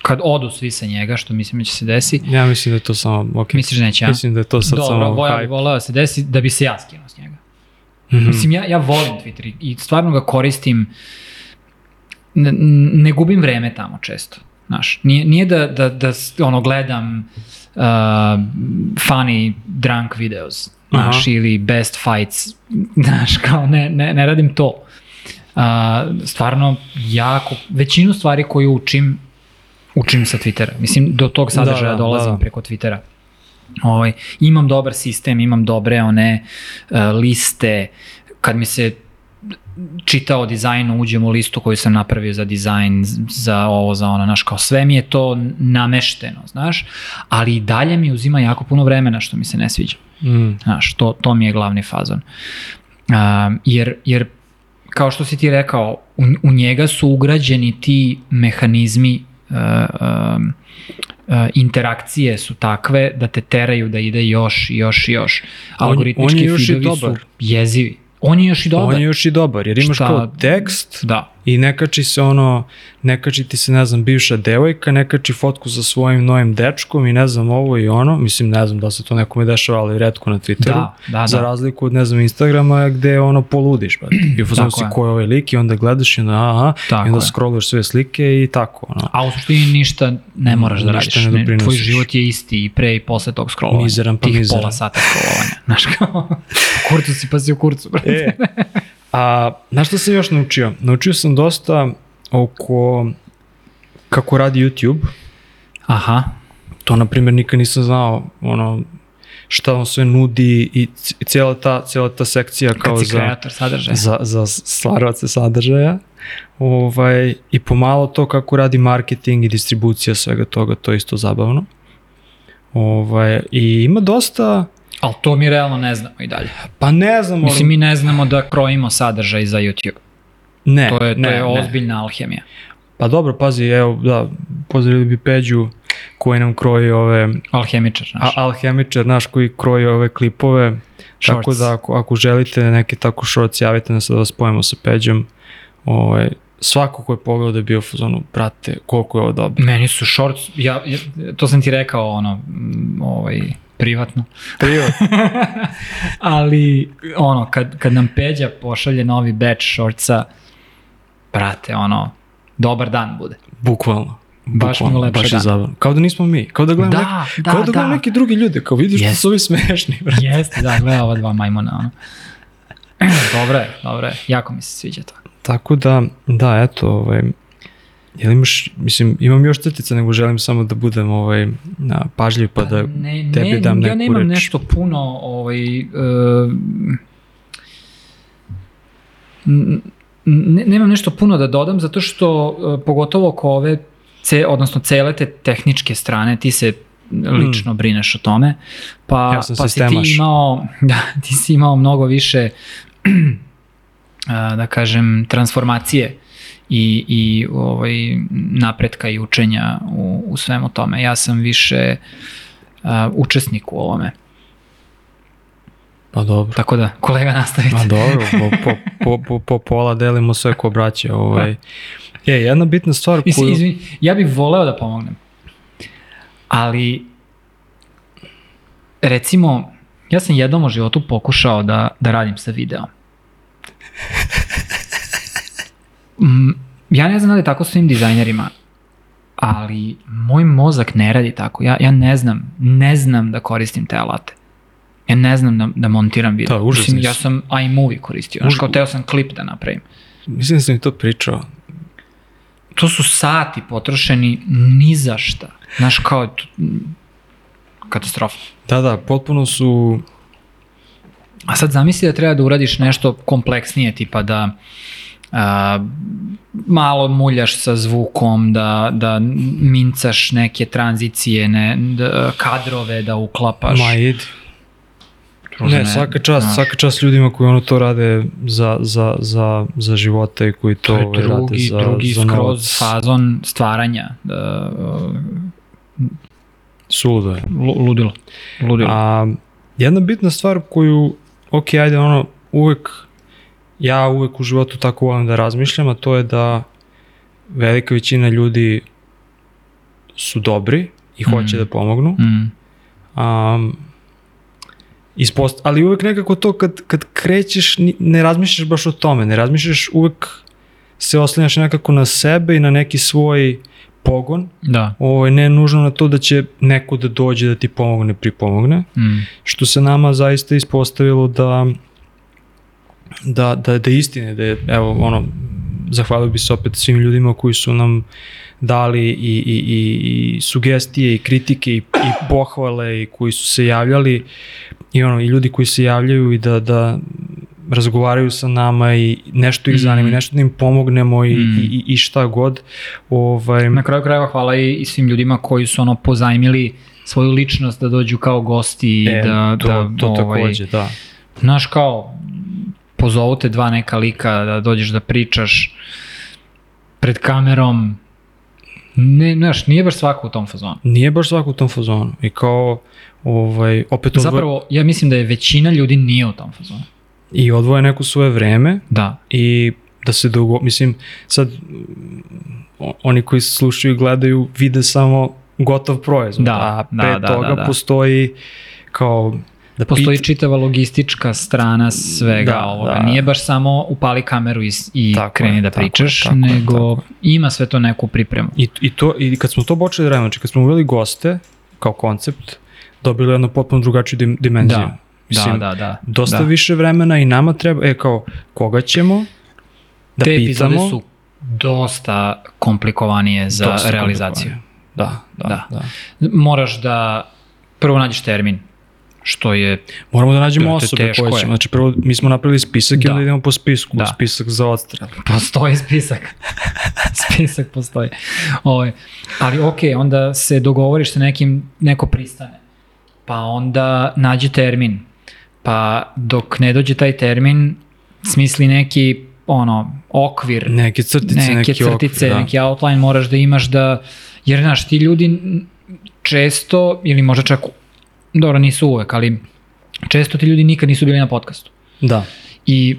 Speaker 1: kad odu svi sa njega, što mislim da će se desi,
Speaker 2: ja mislim da je to samo, ok,
Speaker 1: misliš da neće, a?
Speaker 2: mislim da je to sad
Speaker 1: Dobro,
Speaker 2: samo
Speaker 1: bi
Speaker 2: hype.
Speaker 1: voleo da se desi da bi se ja skinuo s njega.
Speaker 2: Mhm.
Speaker 1: Mislim, ja, ja volim Twitter i- stvarno ga koristim, ne, ne gubim vreme tamo često. Znaš, nije, nije da, da, da ono, gledam uh, funny drunk videos, znaš,
Speaker 2: Aha.
Speaker 1: ili best fights, *laughs* znaš, kao ne, ne, ne radim to. Uh, stvarno, jako, većinu stvari koje učim, učim sa Twittera. Mislim, do tog sadržaja
Speaker 2: Da, da,
Speaker 1: dolazim
Speaker 2: da, da.
Speaker 1: preko Twittera. Ovaj, imam dobar sistem, imam dobre one uh, liste, kad mi se čita o dizajnu, uđem u listu koju sam napravio za dizajn, za ovo, za ono, znaš, kao sve mi je to namešteno, znaš, ali i dalje mi uzima jako puno vremena što mi se ne sviđa.
Speaker 2: Mm.
Speaker 1: Znaš, to, to mi je glavni fazon. Um, jer, jer, kao što si ti rekao, u, u njega su ugrađeni ti mehanizmi interakcije su takve da te teraju da ide još i još i još.
Speaker 2: On-
Speaker 1: Algoritmički
Speaker 2: on je još i
Speaker 1: feedovi su
Speaker 2: dobar.
Speaker 1: jezivi. On je još i dobar.
Speaker 2: On je još i dobar, jer imaš
Speaker 1: Šta-
Speaker 2: kao tekst
Speaker 1: Da.
Speaker 2: I ne kači se ono, ne kači ti se, ne znam, bivša devojka, ne kači fotku sa svojim novim dečkom i ne znam ovo i ono, mislim, ne znam da se to nekome dešava, ali redko na Twitteru.
Speaker 1: Da, da,
Speaker 2: Za
Speaker 1: da.
Speaker 2: razliku od, ne znam, Instagrama gde ono poludiš, brate. *clears throat* I u fazonu
Speaker 1: Tako
Speaker 2: si ko je ovaj lik i onda gledaš i onda aha,
Speaker 1: Tako
Speaker 2: i onda
Speaker 1: je.
Speaker 2: scrolluješ sve slike i tako, ono.
Speaker 1: A u suštini ništa ne moraš da
Speaker 2: Ništa
Speaker 1: radiš.
Speaker 2: ne
Speaker 1: tvoj život je isti i pre i posle tog scrollovanja.
Speaker 2: Mizeran pa
Speaker 1: Tih
Speaker 2: mizeran.
Speaker 1: pola sata scrollovanja. Znaš kao, *laughs* kurcu si pa si u kurcu. brate.
Speaker 2: E, *laughs* a znaš što sam još naučio? Naučio sam dosta oko kako radi YouTube.
Speaker 1: Aha,
Speaker 2: To, na primjer, nikad nisam znao ono, šta on sve nudi i cijela ta, cijela ta sekcija kao za,
Speaker 1: kreator sadržaja.
Speaker 2: za, za stvaravace sadržaja. Ovaj, I pomalo to kako radi marketing i distribucija svega toga, to je isto zabavno. Ovaj, I ima dosta,
Speaker 1: Ali to mi realno ne znamo i dalje.
Speaker 2: pa ne znam, ali-
Speaker 1: Mislim, mi ne znamo da krojimo sadržaj za YouTube.
Speaker 2: ne,
Speaker 1: To je, to
Speaker 2: ne,
Speaker 1: je
Speaker 2: ne.
Speaker 1: ozbiljna alhemija.
Speaker 2: Pa dobro, pazi, evo, da, pozdravili bi Peđu koji nam kroji ove,
Speaker 1: Alhemičar,
Speaker 2: a,
Speaker 1: znaš.
Speaker 2: alhemičar naš koji kroji ove klipove, tako
Speaker 1: Shorts.
Speaker 2: da ako, ako želite neke tako shorts, javite nas da vas spojimo sa Peđom. Ovaj, svako ko je pogledao da je bio u fazonu, brate, koliko je ovo dobro.
Speaker 1: Meni su shorts, ja, ja, to sam ti rekao, ono, ovaj, privatno.
Speaker 2: Privat. *laughs*
Speaker 1: Ali, ono, kad, kad nam Peđa pošalje novi batch shortsa, brate, ono, dobar dan bude.
Speaker 2: Bukvalno.
Speaker 1: Baš mi ulepša
Speaker 2: baš je zabavno. Kao da nismo mi. Kao da gledam,
Speaker 1: Da,
Speaker 2: neki,
Speaker 1: da,
Speaker 2: kao da gledam
Speaker 1: da.
Speaker 2: neki drugi ljude. Kao vidiš da
Speaker 1: Jest.
Speaker 2: su ovi smešni. brate.
Speaker 1: Jeste, da, gleda ova dva majmuna, ono. *clears throat* dobro je, dobro je, jako mi se sviđa to.
Speaker 2: Tako da, da, eto, ovaj, jel imaš, mislim, imam još crtica, nego želim samo da budem ovaj, na, pažljiv pa da
Speaker 1: ne,
Speaker 2: tebi
Speaker 1: ne,
Speaker 2: dam
Speaker 1: ja
Speaker 2: neku
Speaker 1: nemam
Speaker 2: reč.
Speaker 1: nešto puno ovaj, uh, n- ne, nemam nešto puno da dodam zato što uh, pogotovo oko ove ce, odnosno cele te tehničke strane ti se lično brineš o tome pa,
Speaker 2: Hmm. Ja
Speaker 1: pa si ti
Speaker 2: sistemaš.
Speaker 1: imao *laughs* da, ti si imao mnogo više a, *clears throat* da kažem transformacije i, i ovaj, napretka i učenja u, u svemu tome. Ja sam više a, učesnik u ovome.
Speaker 2: Pa dobro.
Speaker 1: Tako da, kolega nastavite.
Speaker 2: Ma dobro, po, po, po, po, po pola delimo sve ko braće. Ovaj. Je, jedna bitna stvar
Speaker 1: Mislim,
Speaker 2: koju...
Speaker 1: izvin, ja bih voleo da pomognem. Ali, recimo, ja sam jednom u životu pokušao da, da radim sa videom. Mm, ja ne znam da li je tako svim dizajnerima, ali moj mozak ne radi tako. Ja, ja ne znam, ne znam da koristim te alate. Ja ne znam da, da montiram video.
Speaker 2: Da, užasni
Speaker 1: Mislim, ja sam iMovie koristio. Znaš, kao teo sam klip da napravim.
Speaker 2: Mislim da sam mi to pričao.
Speaker 1: to su sati potrošeni ni za šta. Znaš, kao, katastrofa.
Speaker 2: Da, da, potpuno su...
Speaker 1: A sad zamisli da treba da uradiš nešto kompleksnije, tipa da a, malo muljaš sa zvukom, da, da mincaš neke tranzicije, ne, da, kadrove da uklapaš.
Speaker 2: Ma idi.
Speaker 1: Druže,
Speaker 2: Ne, svaka čast,
Speaker 1: znaš,
Speaker 2: svaka čast ljudima koji ono to rade za, za, za, za života i koji to,
Speaker 1: To
Speaker 2: ovaj,
Speaker 1: drugi,
Speaker 2: rade za,
Speaker 1: drugi
Speaker 2: za
Speaker 1: skroz
Speaker 2: novac.
Speaker 1: fazon stvaranja. Da,
Speaker 2: Suludo je.
Speaker 1: lu- ludilo. Ludilo.
Speaker 2: A jedna bitna stvar koju, ok, ajde ono, uvek, ja uvek u životu tako volim da razmišljam, a to je da velika većina ljudi su dobri i hoće
Speaker 1: Mm.
Speaker 2: da pomognu.
Speaker 1: Mm.
Speaker 2: Um, ispost, ali uvek nekako to kad, kad krećeš ne razmišljaš baš o tome, ne razmišljaš uvek se oslanjaš nekako na sebe i na neki svoj pogon,
Speaker 1: Da.
Speaker 2: ovaj, ne nužno na to da će neko da dođe da ti pomogne, pripomogne,
Speaker 1: Mm.
Speaker 2: što se nama zaista ispostavilo da da, da, da istine, da je, evo, ono, zahvalio bi se opet svim ljudima koji su nam dali i, i, i, i sugestije i kritike i, i pohvale i koji su se javljali. I ono i ljudi koji se javljaju i da, da razgovaraju sa nama i nešto ih zanima i
Speaker 1: Mhm.
Speaker 2: nešto da im pomognemo i, i, i, i šta god ovaj,
Speaker 1: Na kraju krajeva hvala i, i svim ljudima koji su ono pozajmili svoju ličnost da dođu kao gosti i
Speaker 2: e,
Speaker 1: da,
Speaker 2: to,
Speaker 1: da
Speaker 2: to
Speaker 1: ovaj,
Speaker 2: takođe, da.
Speaker 1: Znaš kao, pozovu te dva neka lika da dođeš da pričaš pred kamerom. Ne, znaš, nije baš svako u tom fazonu.
Speaker 2: nije baš svako u tom fazonu i kao ovaj, opet odvoje,
Speaker 1: Zapravo, ja mislim da je većina ljudi nije u tom fazonu.
Speaker 2: i odvoje neko svoje vreme
Speaker 1: Da.
Speaker 2: i da se dugo, mislim, sad oni koji slušaju i gledaju vide samo gotov proizvod,
Speaker 1: Da,
Speaker 2: a
Speaker 1: da,
Speaker 2: pre
Speaker 1: da,
Speaker 2: toga
Speaker 1: da, da.
Speaker 2: postoji kao da
Speaker 1: Postoji
Speaker 2: pit-
Speaker 1: čitava logistička strana svega
Speaker 2: Da,
Speaker 1: ovoga.
Speaker 2: da.
Speaker 1: Nije baš samo upali kameru i, i
Speaker 2: Tako
Speaker 1: kreni
Speaker 2: je,
Speaker 1: da
Speaker 2: tako je,
Speaker 1: pričaš,
Speaker 2: tako je,
Speaker 1: nego
Speaker 2: tako
Speaker 1: ima sve to neku pripremu.
Speaker 2: I, i, to, I kad smo to počeli da radimo, znači kad smo uveli goste kao koncept, dobili jednu potpuno drugačiju dim, dimenziju.
Speaker 1: Da,
Speaker 2: Mislim,
Speaker 1: da, da, da.
Speaker 2: Dosta
Speaker 1: da.
Speaker 2: više vremena i nama treba, e kao, koga ćemo da
Speaker 1: Te
Speaker 2: pitamo.
Speaker 1: su dosta komplikovanije za
Speaker 2: Dosta
Speaker 1: realizaciju.
Speaker 2: Da, da,
Speaker 1: Da.
Speaker 2: da. da.
Speaker 1: Moraš da prvo nađeš termin, što je
Speaker 2: Moramo da nađemo osobe koje
Speaker 1: je.
Speaker 2: ćemo. Znači prvo mi smo napravili spisak i
Speaker 1: Da.
Speaker 2: onda idemo po spisku.
Speaker 1: Da.
Speaker 2: Spisak za odstrel. *laughs*
Speaker 1: Postoji spisak. *laughs* spisak postoji. Ovaj, ali ok, onda se dogovoriš sa nekim, neko pristane. Pa onda nađe termin. Pa dok ne dođe taj termin, smisli neki ono, okvir,
Speaker 2: Neke crtice,
Speaker 1: neke
Speaker 2: neki
Speaker 1: crtice,
Speaker 2: okvir, da.
Speaker 1: neki outline moraš da imaš da, jer znaš, ti ljudi često, ili možda čak, dobro nisu uvek, ali često ti ljudi nikad nisu bili na podcastu.
Speaker 2: Da.
Speaker 1: I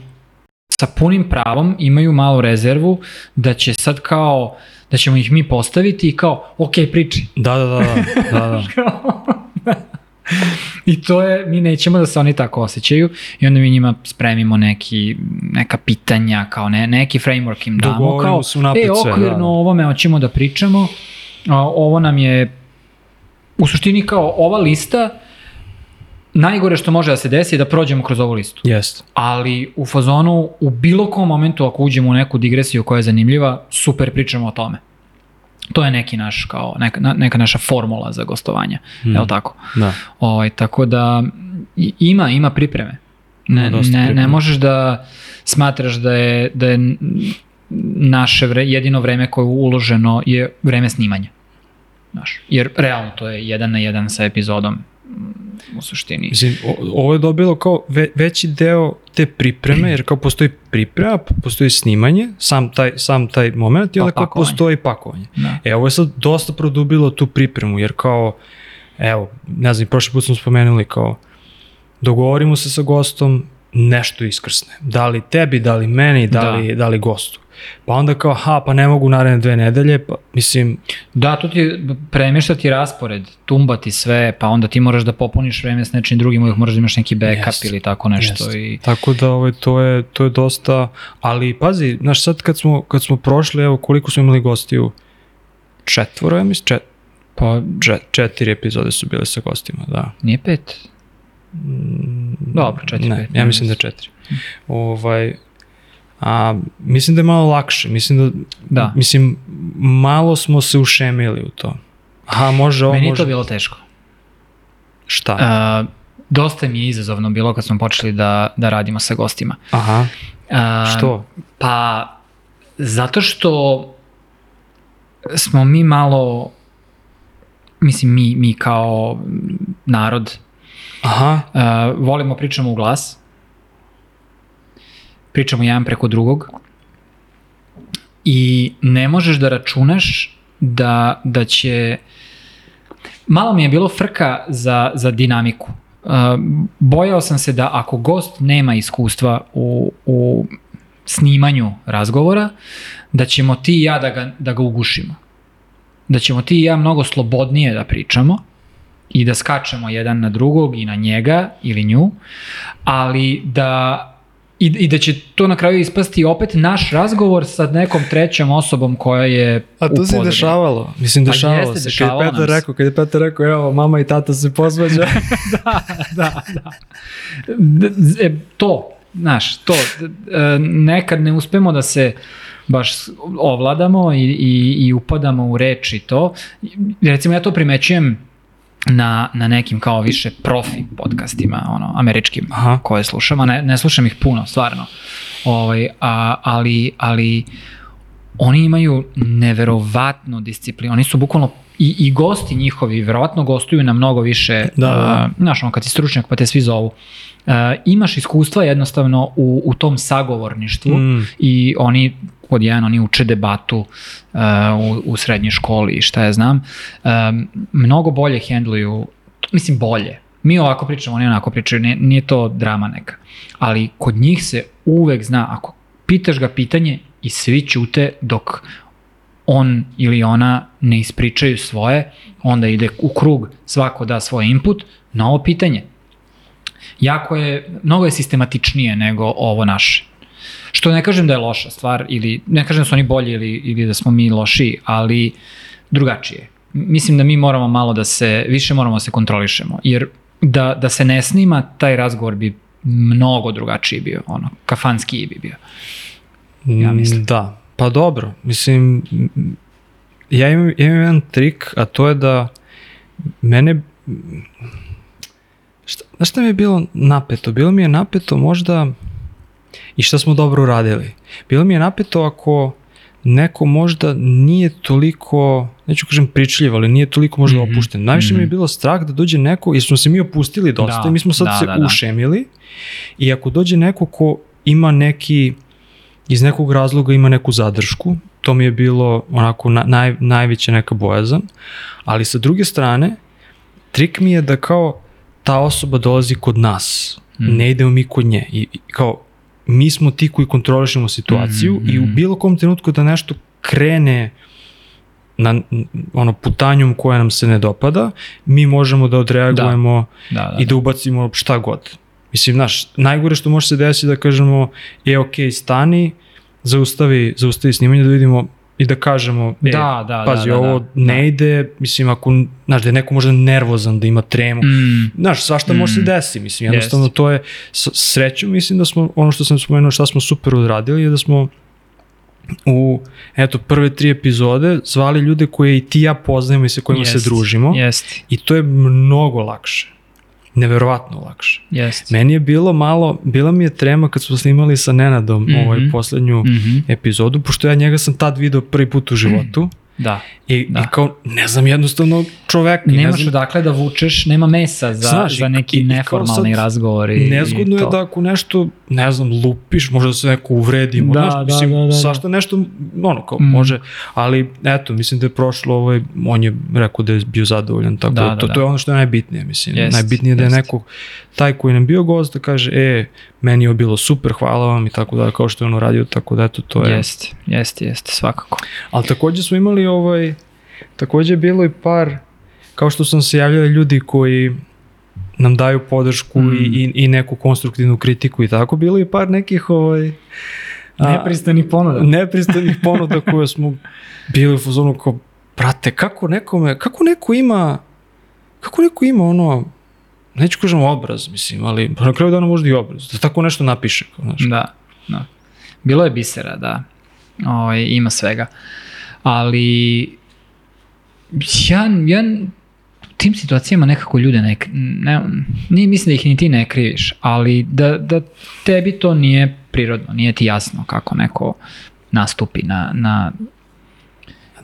Speaker 1: sa punim pravom imaju malu rezervu da će sad kao, da ćemo ih mi postaviti i kao, ok, priči.
Speaker 2: Da, da, da, da, da, da. *laughs*
Speaker 1: I to je, mi nećemo da se oni tako osjećaju i onda mi njima spremimo neki, neka pitanja, kao ne, neki framework im damo,
Speaker 2: Dogovorimo
Speaker 1: kao, e,
Speaker 2: sve,
Speaker 1: okvirno
Speaker 2: da, da.
Speaker 1: o ovome hoćemo da pričamo, ovo nam je, u suštini kao ova lista, najgore što može da se desi je da prođemo kroz ovu listu.
Speaker 2: Jest.
Speaker 1: Ali u fazonu, u bilo kom momentu ako uđemo u neku digresiju koja je zanimljiva, super pričamo o tome. To je neki naš, kao, neka, neka naša formula za gostovanje, mm. je li tako?
Speaker 2: Da.
Speaker 1: Ovaj, tako da ima, ima pripreme. Ne,
Speaker 2: dosta
Speaker 1: ne, ne možeš da smatraš da je, da je naše vre, jedino vreme koje je uloženo je vreme snimanja. Znaš, jer realno to je jedan na jedan sa epizodom mm, u suštini.
Speaker 2: Mislim, ovo je dobilo kao ve, veći deo te pripreme, jer kao postoji priprema, pa postoji snimanje, sam taj, sam taj moment i
Speaker 1: Pa
Speaker 2: onda kao
Speaker 1: pakovanje.
Speaker 2: postoji pakovanje.
Speaker 1: Da.
Speaker 2: E, ovo je sad dosta produbilo tu pripremu, jer kao, evo, ne znam, prošli put smo spomenuli kao, dogovorimo se sa gostom, nešto iskrsne. Da li tebi, da li meni, da,
Speaker 1: Da.
Speaker 2: li, da li gostu. Pa onda kao, ha, pa ne mogu naredne dve nedelje, pa mislim,
Speaker 1: Da, to ti premještati raspored, tumbati sve, pa onda ti moraš da popuniš vreme s nečim drugim, uvijek moraš da imaš neki backup
Speaker 2: Jest.
Speaker 1: ili tako nešto.
Speaker 2: Jest.
Speaker 1: I,
Speaker 2: Tako da ovaj, to, je, to je dosta, ali pazi, znaš sad kad smo, kad smo prošli, evo koliko smo imali gostiju, četvoro, ja mislim, čet,
Speaker 1: pa,
Speaker 2: čet, četiri epizode su bile sa gostima, da.
Speaker 1: nije pet. Dobro, četiri,
Speaker 2: ne,
Speaker 1: pet,
Speaker 2: ja mislim da četiri. Ovaj, a, mislim da je malo lakše, mislim da,
Speaker 1: Da.
Speaker 2: mislim, malo smo se ušemili u to. Aha, može ovo,
Speaker 1: Meni
Speaker 2: može...
Speaker 1: to bilo teško.
Speaker 2: Šta?
Speaker 1: Uh, dosta mi je izazovno bilo kad smo počeli da, da radimo sa gostima.
Speaker 2: Aha,
Speaker 1: Uh,
Speaker 2: što?
Speaker 1: Pa, zato što smo mi malo, mislim mi, mi kao narod,
Speaker 2: Aha,
Speaker 1: uh, volimo pričamo u glas, pričamo jedan preko drugog i ne možeš da računaš da, da će... Malo mi je bilo frka za, za dinamiku. Uh, bojao sam se da ako gost nema iskustva u, u snimanju razgovora, da ćemo ti i ja da ga, da ga ugušimo. Da ćemo ti i ja mnogo slobodnije da pričamo i da skačemo jedan na drugog i na njega ili nju, ali da i, i da će to na kraju ispasti opet naš razgovor sa nekom trećom osobom koja je
Speaker 2: A to se dešavalo. Mislim,
Speaker 1: Pa
Speaker 2: dešavalo
Speaker 1: jeste,
Speaker 2: se.
Speaker 1: dešavalo
Speaker 2: kad je Petar rekao, kad je Petar rekao, evo, mama i tata se posvađa. *laughs*
Speaker 1: da, da, da. E, to, znaš, to, e, nekad ne uspemo da se baš ovladamo i, i, i upadamo u reč i to. Recimo ja to primećujem na, na nekim kao više profi podcastima, ono, američkim,
Speaker 2: Aha.
Speaker 1: koje slušam, a ne, ne slušam ih puno, stvarno. Ovaj, a, ali, ali oni imaju neverovatnu disciplinu. Oni su bukvalno i, i gosti njihovi, verovatno gostuju na mnogo više,
Speaker 2: Da, da,
Speaker 1: a, znaš, ono, kad si stručnjak pa te svi zovu. Uh, imaš iskustva jednostavno u, u tom sagovorništvu
Speaker 2: Mm.
Speaker 1: i oni pod jedan, oni uče debatu uh, u, u srednjoj školi i šta ja znam, um, mnogo bolje hendluju, mislim bolje, mi ovako pričamo, oni onako pričaju, nije, nije to drama neka, ali kod njih se uvek zna, ako pitaš ga pitanje i svi ćute dok on ili ona ne ispričaju svoje, onda ide u krug, svako da svoj input na ovo pitanje. Jako je, mnogo je sistematičnije nego ovo naše. Što ne kažem da je loša stvar, ili ne kažem da su oni bolji ili, ili da smo mi lošiji, ali drugačije. Mislim da mi moramo malo da se, više moramo da se kontrolišemo, jer da, da se ne snima, taj razgovor bi mnogo drugačiji bio, ono, kafanski bi bio. Ja mislim.
Speaker 2: Mm, Da, pa dobro. Mislim, ja imam, ja imam jedan trik, a to je da mene... Znaš šta mi je bilo napeto? Bilo mi je napeto možda i šta smo dobro uradili. Bilo mi je napeto ako neko možda nije toliko, neću kažem pričljiv, ali nije toliko možda
Speaker 1: Mhm,
Speaker 2: opušten. Najviše mi je
Speaker 1: mhm.
Speaker 2: bilo strah da dođe neko, jer smo se mi opustili dosta
Speaker 1: Da,
Speaker 2: i mi smo sad
Speaker 1: da,
Speaker 2: se
Speaker 1: da, da.
Speaker 2: ušemili i ako dođe neko ko ima neki iz nekog razloga ima neku zadršku, to mi je bilo onako na, naj, najveća neka bojazan, ali sa druge strane, trik mi je da kao ta osoba dolazi kod nas,
Speaker 1: Mm.
Speaker 2: ne idemo mi kod nje i, i kao mi smo ti koji kontrolišemo situaciju
Speaker 1: Mm,
Speaker 2: i u
Speaker 1: mm.
Speaker 2: bilo kom trenutku da nešto krene na ono putanjom koja nam se ne dopada, mi možemo da odreagujemo
Speaker 1: Da, da,
Speaker 2: i da ubacimo šta god. Mislim, znaš, najgore što može se desiti da kažemo, e, ok, stani, zaustavi, zaustavi snimanje da vidimo i da kažemo, e,
Speaker 1: Da, da,
Speaker 2: pazi,
Speaker 1: da, da,
Speaker 2: ovo
Speaker 1: da.
Speaker 2: ne ide, mislim, ako, znaš, da je neko možda nervozan, da ima tremu,
Speaker 1: Mm,
Speaker 2: Znaš, svašta može se
Speaker 1: Mm.
Speaker 2: desi, mislim, jednostavno to je, srećom mislim da smo, ono što sam spomenuo, šta smo super odradili je da smo u, eto, prve tri epizode zvali ljude koje i ti ja poznajemo i sa kojima
Speaker 1: jest,
Speaker 2: se družimo
Speaker 1: Jest,
Speaker 2: i to je mnogo lakše. Neverovatno lakše.
Speaker 1: jest.
Speaker 2: Meni je bilo malo, bila mi je trema kad smo snimali sa Nenadom
Speaker 1: Mhm.
Speaker 2: ovaj poslednju
Speaker 1: Mhm,
Speaker 2: epizodu, pošto ja njega sam tad video prvi put u životu
Speaker 1: Da.
Speaker 2: i,
Speaker 1: Da.
Speaker 2: i kao, ne znam jednostavno čoveka. i ne
Speaker 1: Nemaš
Speaker 2: znam,
Speaker 1: odakle da vučeš, nema mesa za,
Speaker 2: Znaš,
Speaker 1: za
Speaker 2: i-
Speaker 1: neki
Speaker 2: i- i
Speaker 1: neformalni
Speaker 2: sad
Speaker 1: razgovor. I,
Speaker 2: Nezgodno
Speaker 1: i
Speaker 2: je da ako nešto, ne znam, lupiš, možda se neko uvredi,
Speaker 1: Da, da,
Speaker 2: mislim,
Speaker 1: da, da, da.
Speaker 2: svašta nešto, ono, kao,
Speaker 1: Mm.
Speaker 2: može, ali, eto, mislim da je prošlo, ovaj, on je rekao da je bio zadovoljan, tako
Speaker 1: Da,
Speaker 2: da,
Speaker 1: da,
Speaker 2: to,
Speaker 1: da.
Speaker 2: to je ono što je najbitnije, mislim,
Speaker 1: Jest,
Speaker 2: najbitnije je da je
Speaker 1: jest.
Speaker 2: neko, taj koji nam bio gost, da kaže, e, meni je bilo super, hvala vam i tako da, kao što je ono radio, tako da, eto, to je.
Speaker 1: Jeste, jeste, jeste, svakako.
Speaker 2: Ali takođe smo imali, ovaj, takođe je bilo i par, kao što sam se javljali ljudi koji nam daju podršku
Speaker 1: Mm.
Speaker 2: i, i, i neku konstruktivnu kritiku i tako, bilo je par nekih ovaj, a,
Speaker 1: Nepristani ponuda.
Speaker 2: nepristanih *laughs* ponuda koje smo bili u fazonu kao, brate, kako nekome, kako neko ima, kako neko ima ono, neću kažem obraz, mislim, ali na kraju dana možda i obraz, da tako nešto napiše. Kao, znaš.
Speaker 1: Da, da. Bilo je bisera, da. Ovaj, ima svega. Ali ja, ja tim situacijama nekako ljude ne, ne, ne mislim da ih ni ti ne kriviš, ali da, da tebi to nije prirodno, nije ti jasno kako neko nastupi na, na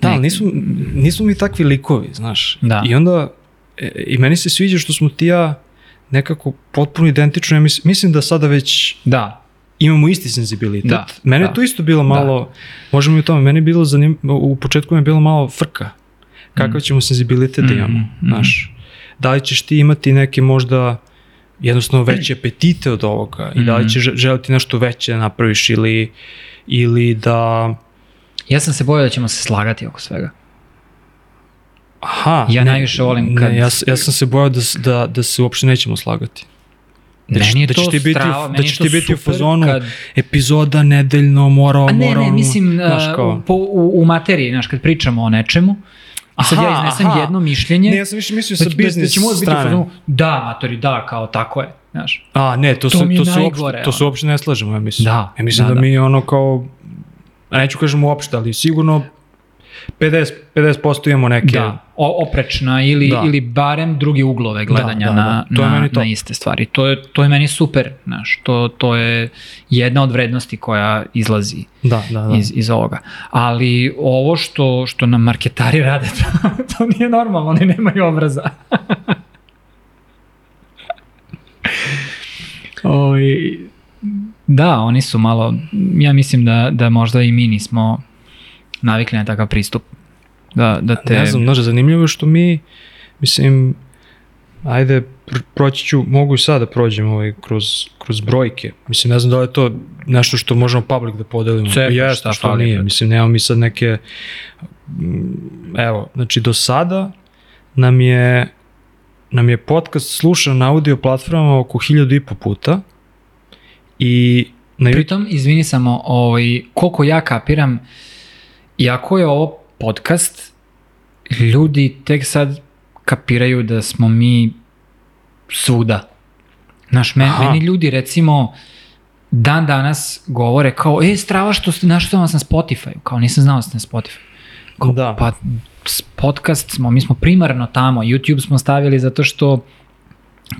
Speaker 2: Da, ali nismo, nismo mi takvi likovi, znaš.
Speaker 1: Da.
Speaker 2: I onda, e, i meni se sviđa što smo ti ja nekako potpuno identično, ja mislim, mislim da sada već
Speaker 1: da,
Speaker 2: imamo isti senzibilitet.
Speaker 1: Da,
Speaker 2: Mene
Speaker 1: da.
Speaker 2: je to isto bilo malo, možemo i o tome, meni je bilo zanim, u početku mi je bilo malo frka. Kakav ćemo senzibilitet da
Speaker 1: Mm,
Speaker 2: imamo,
Speaker 1: mm.
Speaker 2: znaš. Da li ćeš ti imati neke možda jednostavno veće apetite od ovoga i da li
Speaker 1: Mhm.
Speaker 2: ćeš želiti nešto veće da napraviš ili, ili da...
Speaker 1: ja sam se bojao da ćemo se slagati oko svega.
Speaker 2: Aha,
Speaker 1: Ja najviše volim kad-
Speaker 2: Ne, ja, ja sam se bojao da, da, da se uopšte nećemo slagati. Da
Speaker 1: meni je
Speaker 2: da ćeš
Speaker 1: to
Speaker 2: ti biti
Speaker 1: strava,
Speaker 2: da ćeš
Speaker 1: to
Speaker 2: ti biti u
Speaker 1: super
Speaker 2: fazonu,
Speaker 1: kad,
Speaker 2: Epizoda nedeljno, mora ovo,
Speaker 1: A ne,
Speaker 2: mora
Speaker 1: ne, mislim
Speaker 2: znaš,
Speaker 1: uh,
Speaker 2: kao-
Speaker 1: po, u, u materiji, znaš, kad pričamo o nečemu, i sad ja
Speaker 2: Aha,
Speaker 1: iznesem
Speaker 2: aha.
Speaker 1: jedno mišljenje,
Speaker 2: Ne, ja sam više mislio sa
Speaker 1: da, da, da
Speaker 2: biznis
Speaker 1: biti
Speaker 2: strane.
Speaker 1: fazonu, da, matori, da, kao tako je, znaš.
Speaker 2: A, ne, to,
Speaker 1: To
Speaker 2: se, to, se uopšte, to se uopšte ne slažemo, ja mislim.
Speaker 1: Da,
Speaker 2: Ja mislim da,
Speaker 1: da, da.
Speaker 2: mi ono kao, a neću kažem uopšte, ali sigurno 50, 50% imamo neke...
Speaker 1: Da, oprečna ili,
Speaker 2: Da.
Speaker 1: ili barem drugi uglove gledanja
Speaker 2: da,
Speaker 1: na,
Speaker 2: da. To
Speaker 1: na, na iste stvari. To je, to je meni super, znaš, to, to je jedna od vrednosti koja izlazi
Speaker 2: Da, da, da.
Speaker 1: iz, iz ovoga. Ali ovo što, što nam marketari *laughs* rade, to, to nije normalno, oni nemaju obraza. *laughs* Oj, da, oni su malo, ja mislim da, da možda i mi nismo navikli na takav pristup. Da, da te...
Speaker 2: Ne znam, znaš, zanimljivo je što mi, mislim, ajde, pr- proći ću, mogu i sad da prođem ovaj, kroz, kroz brojke. Mislim, ne znam da li je to nešto što možemo public da podelimo.
Speaker 1: Cepaš,
Speaker 2: Jeste,
Speaker 1: šta
Speaker 2: što
Speaker 1: fali,
Speaker 2: nije.
Speaker 1: brate.
Speaker 2: Mislim, nemamo mi sad neke, mm, evo, znači do sada nam je, nam je podcast slušan na audio platformama oko hiljadu i po puta i na
Speaker 1: Pritom, izvini samo, ovaj, koliko ja kapiram, iako je ovo podcast, ljudi tek sad kapiraju da smo mi svuda. Znaš, men,
Speaker 2: Aha.
Speaker 1: meni ljudi recimo dan danas govore kao, e, strava što ste, znaš što vas na Spotify, kao nisam znao da ste na Spotify. Kao,
Speaker 2: Da.
Speaker 1: Pa podcast smo, mi smo primarno tamo, YouTube smo stavili zato što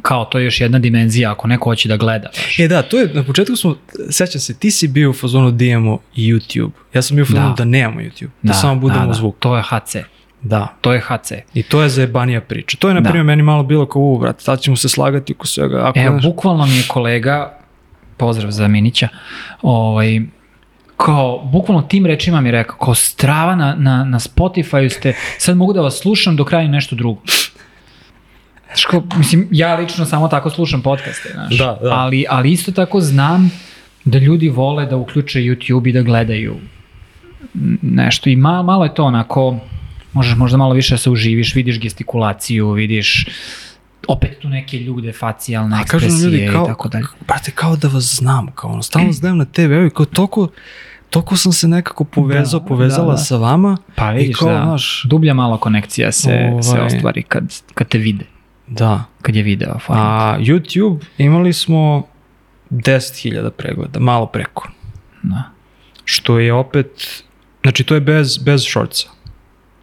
Speaker 1: kao to je još jedna dimenzija ako neko hoće da gleda. Baš.
Speaker 2: E da, to je, na početku smo, sećam se, ti si bio u fazonu da imamo YouTube. Ja sam bio u fazonu da,
Speaker 1: Da.
Speaker 2: nemamo YouTube, da, samo budemo
Speaker 1: da, da.
Speaker 2: zvuk.
Speaker 1: To je HC.
Speaker 2: Da.
Speaker 1: To je HC.
Speaker 2: I to je zajebanija priča. To je, na
Speaker 1: Da.
Speaker 2: primjer, meni malo bilo kao, u, brate, sad ćemo se slagati oko svega. Ako,
Speaker 1: Evo, bukvalno mi je kolega, pozdrav za Minića, ovaj, kao, bukvalno tim rečima mi je rekao, kao strava na, na, na Spotify ste, sad mogu da vas slušam dok radim nešto drugo. Znaš, kao, mislim, ja lično samo tako slušam podcaste, znaš.
Speaker 2: Da, da.
Speaker 1: Ali, ali isto tako znam da ljudi vole da uključe YouTube i da gledaju nešto i malo, malo je to onako, možeš možda malo više da se uživiš, vidiš gestikulaciju, vidiš opet tu neke ljude, facijalne
Speaker 2: A
Speaker 1: ekspresije
Speaker 2: ljudi kao,
Speaker 1: i tako dalje.
Speaker 2: brate, kao da vas znam, kao ono, stalno znam na TV, evo, i kao toliko, toliko sam se nekako povezao,
Speaker 1: Da,
Speaker 2: povezala
Speaker 1: da, da.
Speaker 2: sa vama
Speaker 1: Pa
Speaker 2: i
Speaker 1: vidiš,
Speaker 2: kao,
Speaker 1: da,
Speaker 2: znaš,
Speaker 1: dublja malo konekcija se, se
Speaker 2: Ovaj.
Speaker 1: ostvari kad, kad te vide,
Speaker 2: da.
Speaker 1: kad je video format.
Speaker 2: A YouTube imali smo 10.000 pregleda, malo preko,
Speaker 1: Da.
Speaker 2: što je opet, znači to je bez, bez shortsa,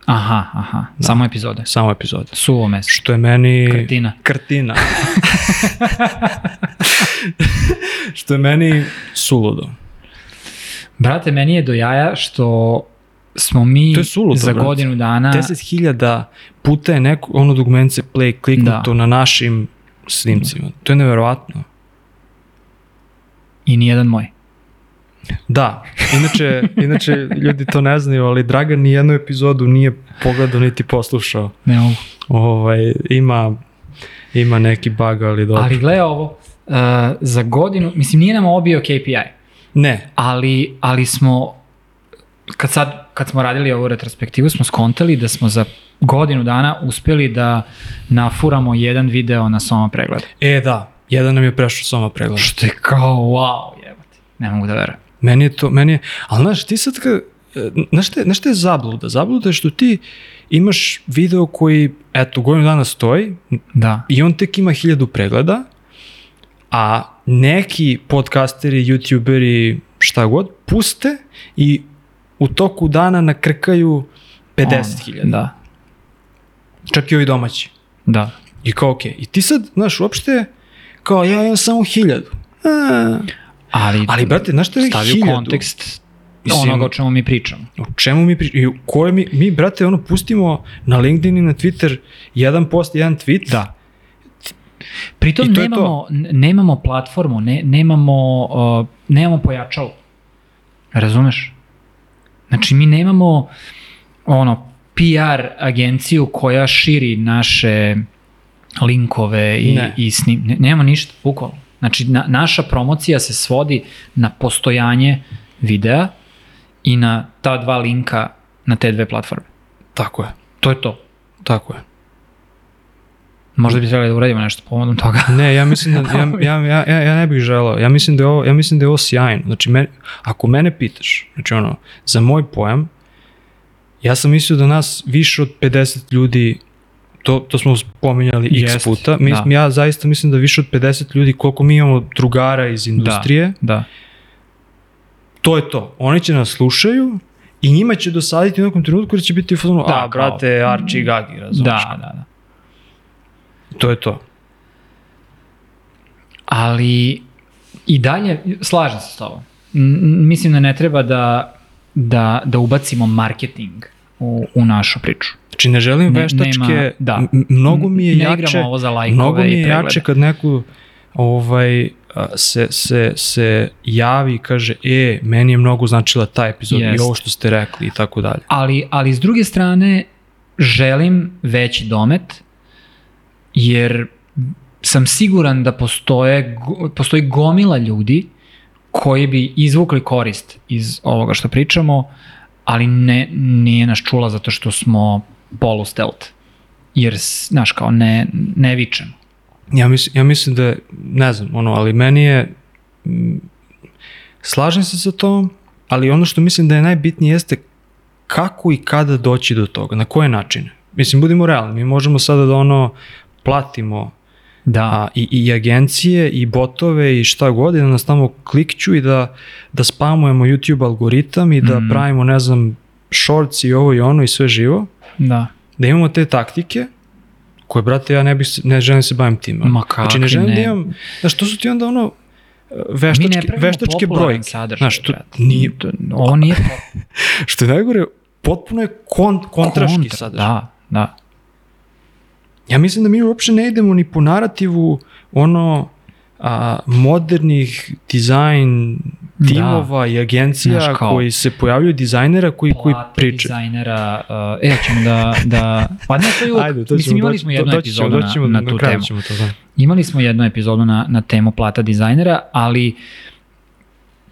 Speaker 1: Aha, aha, samo epizode.
Speaker 2: samo epizode.
Speaker 1: Suvo mesto.
Speaker 2: Što je meni...
Speaker 1: Kretina.
Speaker 2: Krtina. *laughs* što je meni suludo.
Speaker 1: Brate, meni je do jaja što smo mi
Speaker 2: suludo,
Speaker 1: za
Speaker 2: brate.
Speaker 1: godinu dana...
Speaker 2: 10.000 puta je neko, ono dugmence play kliknuto
Speaker 1: Da.
Speaker 2: na našim snimcima. To je neverovatno.
Speaker 1: I nijedan moj.
Speaker 2: Da, inače, inače ljudi to ne znaju, ali Dragan ni jednu epizodu nije pogledao niti poslušao.
Speaker 1: Ne mogu.
Speaker 2: Ovaj, ima, ima neki bug, ali dobro.
Speaker 1: Ali gle ovo, uh, za godinu, mislim nije nam obio KPI,
Speaker 2: Ne,
Speaker 1: ali, ali smo, kad, sad, kad smo radili ovu retrospektivu, smo skontali da smo za godinu dana uspeli da nafuramo jedan video na soma pregled.
Speaker 2: e da, jedan nam je prešao sama pregled.
Speaker 1: Što je kao, wow, jebate. Ne mogu da verujem.
Speaker 2: Meni je to, meni je, ali znaš, ti sad kad, znaš šta, znaš šta je zabluda? Zabluda je što ti imaš video koji, eto, godinu dana stoji
Speaker 1: Da.
Speaker 2: i on tek ima hiljadu pregleda, a neki podcasteri, youtuberi, šta god, puste i u toku dana nakrkaju 50.000.
Speaker 1: Ono, Da,
Speaker 2: Čak i ovi domaći.
Speaker 1: da.
Speaker 2: I kao, okej. I ti sad, znaš, uopšte, kao, ja imam samo hiljadu. A,
Speaker 1: Ali,
Speaker 2: ali, brate, znaš šta je
Speaker 1: stavi u
Speaker 2: hiljadu?
Speaker 1: kontekst
Speaker 2: Mislim-
Speaker 1: onoga o čemu mi pričamo.
Speaker 2: O čemu mi pričamo? I koje mi, mi, brate, ono, pustimo na LinkedIn i na Twitter jedan post, jedan tweet.
Speaker 1: Da. Pritom nemamo, nemamo platformu, ne, nemamo, uh, nemamo pojačalo. Razumeš? Znači mi nemamo ono PR agenciju koja širi naše linkove i,
Speaker 2: Ne.
Speaker 1: i snim, ne, nemamo ništa, bukvalno. Znači na, naša promocija se svodi na postojanje videa i na ta dva linka na te dve platforme.
Speaker 2: Tako je,
Speaker 1: To je to.
Speaker 2: tako je.
Speaker 1: Možda bi trebali da uradimo nešto povodom toga. *laughs*
Speaker 2: Ne, ja mislim da, *laughs* ja, ja, ja, ja, ne bih želao, ja mislim da je ovo, ja mislim da je ovo sjajno. Znači, men, ako mene pitaš, znači ono, za moj pojam, ja sam mislio da nas više od 50 ljudi, to, to smo spominjali x
Speaker 1: Jest,
Speaker 2: puta, mi,
Speaker 1: da.
Speaker 2: ja zaista mislim da više od 50 ljudi, koliko mi imamo drugara iz industrije,
Speaker 1: Da.
Speaker 2: to je to. Oni će nas slušaju i njima će dosaditi u nekom trenutku jer će biti u fazonu,
Speaker 1: Da,
Speaker 2: a, brate, Archie i Gagi, razumiješ?
Speaker 1: Da, da, da.
Speaker 2: To je to.
Speaker 1: Ali i dalje, slažem se s tobom. Mislim da ne treba da, da, da ubacimo marketing u, u našu priču.
Speaker 2: Znači ne želim
Speaker 1: Ne-
Speaker 2: veštačke,
Speaker 1: nema- da.
Speaker 2: mnogo mi je
Speaker 1: Ne
Speaker 2: jače,
Speaker 1: ovo za lajkove
Speaker 2: mnogo mi
Speaker 1: i
Speaker 2: je jače kad neko ovaj, se, se, se javi i kaže, e, meni je mnogo značila ta epizoda i
Speaker 1: Jest.
Speaker 2: ovo što ste rekli i tako dalje.
Speaker 1: Ali, ali s druge strane, želim veći domet, jer sam siguran da postoje, postoji gomila ljudi koji bi izvukli korist iz ovoga što pričamo, ali ne, nije nas čula zato što smo polu stealth. Jer, znaš, kao ne, ne vičemo.
Speaker 2: Ja, mislim, ja mislim da, ne znam, ono, ali meni je, m, slažem se sa tom, ali ono što mislim da je najbitnije jeste kako i kada doći do toga, na koje načine. Mislim, budimo realni, mi možemo sada da ono platimo
Speaker 1: Da,
Speaker 2: a, i, i agencije i botove i šta god i da nas tamo klikću i da, da spamujemo YouTube algoritam i da
Speaker 1: Mhm.
Speaker 2: pravimo, ne znam, shorts i ovo i ono i sve živo,
Speaker 1: da.
Speaker 2: da imamo te taktike koje, brate, ja ne, bih, ne želim da se bavim time.
Speaker 1: Ma
Speaker 2: znači, ne
Speaker 1: kakvi
Speaker 2: želim
Speaker 1: ne.
Speaker 2: da imam, znaš, to su ti onda ono
Speaker 1: ne
Speaker 2: veštačke, veštačke brojke.
Speaker 1: sadržaj,
Speaker 2: Znaš, to nije,
Speaker 1: To- Ovo nije *laughs*
Speaker 2: što je najgore, potpuno je kon, kontraški
Speaker 1: kontra.
Speaker 2: sadržaj.
Speaker 1: Da, da.
Speaker 2: Ja mislim da mi uopšte ne idemo ni po narativu ono a, modernih dizajn timova i agencija
Speaker 1: Znaš, kao-
Speaker 2: koji se pojavljuju dizajnera koji, koji priče.
Speaker 1: dizajnera, uh, e, ćemo da, da, pa ne, to je *laughs* uvek,
Speaker 2: Ajde, to
Speaker 1: mislim, imali smo jednu epizodu na, na
Speaker 2: na
Speaker 1: tu temu.
Speaker 2: ćemo to, da.
Speaker 1: Imali smo jednu epizodu na, na temu plata dizajnera, ali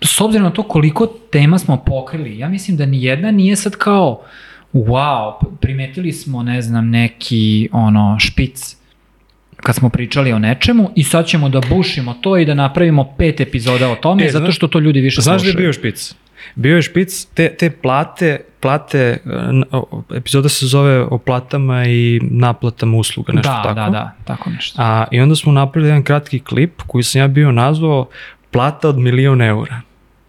Speaker 1: s obzirom na to koliko tema smo pokrili, ja mislim da ni jedna nije sad kao wow, primetili smo, ne znam, neki ono špic kad smo pričali o nečemu i sad ćemo da bušimo to i da napravimo pet epizoda o tome,
Speaker 2: E,
Speaker 1: zato što to ljudi više
Speaker 2: Znaš da je
Speaker 1: slušaju.
Speaker 2: bio špic? Bio je špic, te, te plate, plate, o- epizoda se zove o platama i naplatama usluga, nešto
Speaker 1: da,
Speaker 2: tako.
Speaker 1: da, da, tako nešto.
Speaker 2: A, I onda smo napravili jedan kratki klip koji sam ja bio nazvao plata od milion eura.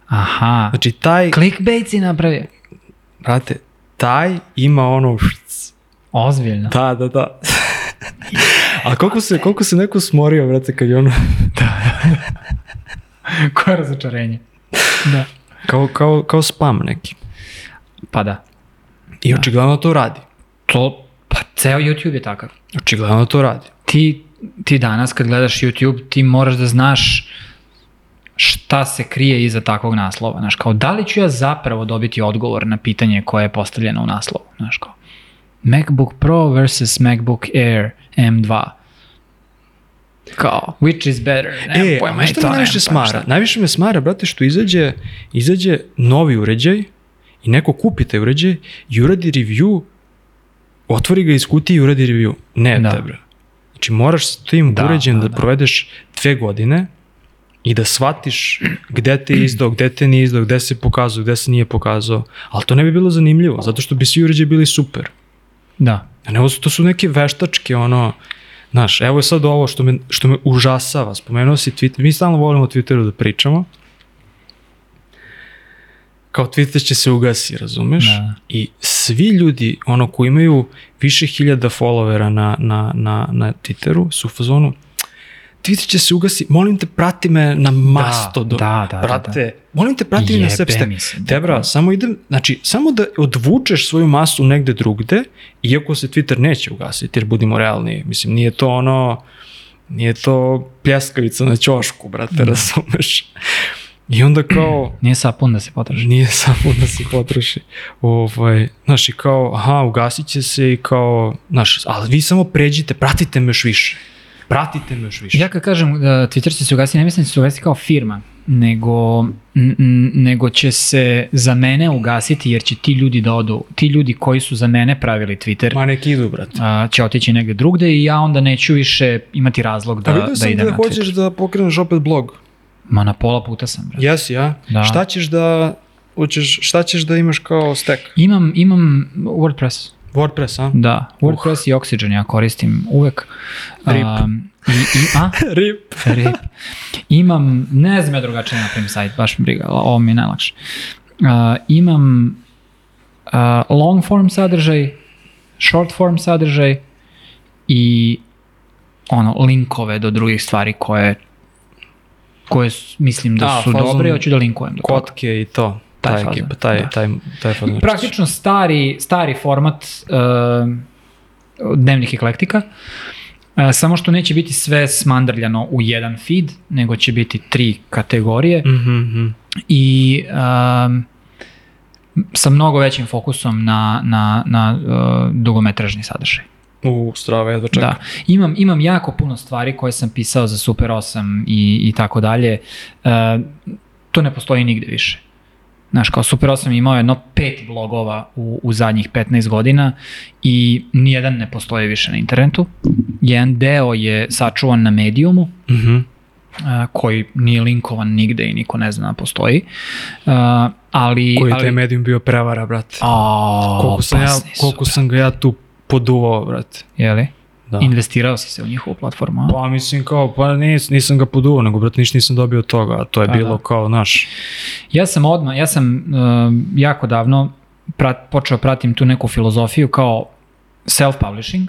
Speaker 1: Aha.
Speaker 2: Znači taj,
Speaker 1: Clickbait si napravio.
Speaker 2: brate, taj ima ono.
Speaker 1: Ozbiljno.
Speaker 2: Da, da, da. A koliko se, koliko se neko smorio, brate, kad je ono, *laughs*
Speaker 1: Koje razočarenje. Da.
Speaker 2: kao, kao, kao spam neki.
Speaker 1: Pa da.
Speaker 2: I očigledno to radi.
Speaker 1: To, pa ceo YouTube je takav.
Speaker 2: Očigledno to radi.
Speaker 1: Ti, ti danas kad gledaš YouTube, ti moraš da znaš šta se krije iza takvog naslova. Znaš, kao, da li ću ja zapravo dobiti odgovor na pitanje koje je postavljeno u naslovu? Znaš, kao, MacBook Pro versus MacBook Air M2. Kao, which is better? Nemam
Speaker 2: E,
Speaker 1: pojma,
Speaker 2: a što
Speaker 1: to
Speaker 2: me najviše smara?
Speaker 1: šta.
Speaker 2: Najviše me smara, brate, što izađe, izađe novi uređaj i neko kupi taj uređaj i uradi review, otvori ga iz kutije i uradi review. Ne,
Speaker 1: Da.
Speaker 2: tebe. Znači, moraš s tim
Speaker 1: Da,
Speaker 2: uređajem
Speaker 1: da,
Speaker 2: da,
Speaker 1: da.
Speaker 2: provedeš dve godine i da shvatiš gde te izdao, gde te nije izdao, gde se pokazao, gde se nije pokazao. Ali to ne bi bilo zanimljivo, zato što bi svi uređaji bili super.
Speaker 1: Da.
Speaker 2: A ne, to su neke veštačke, ono, znaš, evo je sad ovo što me, što me užasava, spomenuo si Twitter, mi stalno volimo o Twitteru da pričamo, kao Twitter će se ugasi, razumeš?
Speaker 1: Da.
Speaker 2: I svi ljudi, ono, koji imaju više hiljada followera na, na, na, na Twitteru, su u fazonu, Twitter će se ugasi, molim te, prati me na Mastodon.
Speaker 1: da, da, da,
Speaker 2: Brate, molim te, prati me na
Speaker 1: Jebe
Speaker 2: Substack.
Speaker 1: mi se,
Speaker 2: Debra, samo idem, znači, samo da odvučeš svoju masu negde drugde, iako se Twitter neće ugasiti, jer budimo realni, mislim, nije to ono, nije to pljeskavica na ćošku, brate, razumeš? I onda kao, *clears throat*
Speaker 1: Nije sapun da se potraži.
Speaker 2: nije samo da se potroši. Ovaj, znaš, i kao, aha, ugasit će se i kao, znaš, ali vi samo pređite, pratite me još više. Pratite me još više.
Speaker 1: Ja kad kažem da Twitter će se ugasiti, ne mislim da će se ugasiti kao firma, nego, nego će se za mene ugasiti jer će ti ljudi da odu, ti ljudi koji su za mene pravili Twitter,
Speaker 2: Ma neki idu, brate.
Speaker 1: a, će otići negde drugde i ja onda neću više imati razlog da,
Speaker 2: A vidio
Speaker 1: da
Speaker 2: sam
Speaker 1: idem
Speaker 2: da
Speaker 1: na
Speaker 2: hoćeš
Speaker 1: Twitter.
Speaker 2: da pokreneš opet blog.
Speaker 1: Ma na pola puta sam. Bro.
Speaker 2: Jesi, ja?
Speaker 1: Da.
Speaker 2: Šta ćeš da, hoćeš, šta ćeš da imaš kao stack?
Speaker 1: Imam, imam WordPress.
Speaker 2: WordPress, a?
Speaker 1: Da, WordPress i Oxygen ja koristim uvek.
Speaker 2: Rip.
Speaker 1: Um, i, i, a? *laughs*
Speaker 2: Rip.
Speaker 1: Rip. Imam, ne znam ja drugačije da napravim sajt, baš mi briga, ovo mi je najlakše. Uh, imam uh, long form sadržaj, short form sadržaj i ono, linkove do drugih stvari koje koje mislim da
Speaker 2: A,
Speaker 1: su dobre, hoću da linkujem do toga.
Speaker 2: Kotke i to.
Speaker 1: Fazon,
Speaker 2: ekipa, taj,
Speaker 1: da.
Speaker 2: taj, taj fazon.
Speaker 1: Praktično stari, stari format uh, dnevnih eklektika, uh, samo što neće biti sve smandrljano u jedan feed, nego će biti tri kategorije
Speaker 2: Mhm, mhm.
Speaker 1: i um, sa mnogo većim fokusom na, na, na uh, dugometražni sadržaj.
Speaker 2: U, strava, jedva čekam.
Speaker 1: Da. Imam, imam jako puno stvari koje sam pisao za Super 8 i, i tako dalje. Uh, to ne postoji nigde više. Znaš, kao Super 8 imao je jedno pet blogova u, u zadnjih 15 godina i nijedan ne postoji više na internetu. Jedan deo je sačuvan na Mediumu,
Speaker 2: Mhm.
Speaker 1: a, koji nije linkovan nigde i niko ne zna da postoji. A, ali...
Speaker 2: Koji je
Speaker 1: ali,
Speaker 2: taj medijum bio prevara, brate.
Speaker 1: A,
Speaker 2: koliko, sam ja, koliko sam ga ja tu poduvao, brate.
Speaker 1: Jeli?
Speaker 2: Da.
Speaker 1: Investirao si se u njihovu platformu, a?
Speaker 2: Pa mislim kao, pa nis, nisam ga poduvao, nego brate ništa nisam dobio od toga, a to je
Speaker 1: Pa
Speaker 2: bilo
Speaker 1: da.
Speaker 2: kao, naš,
Speaker 1: Ja sam odmah, ja sam uh, jako davno prat, počeo pratim tu neku filozofiju kao self-publishing,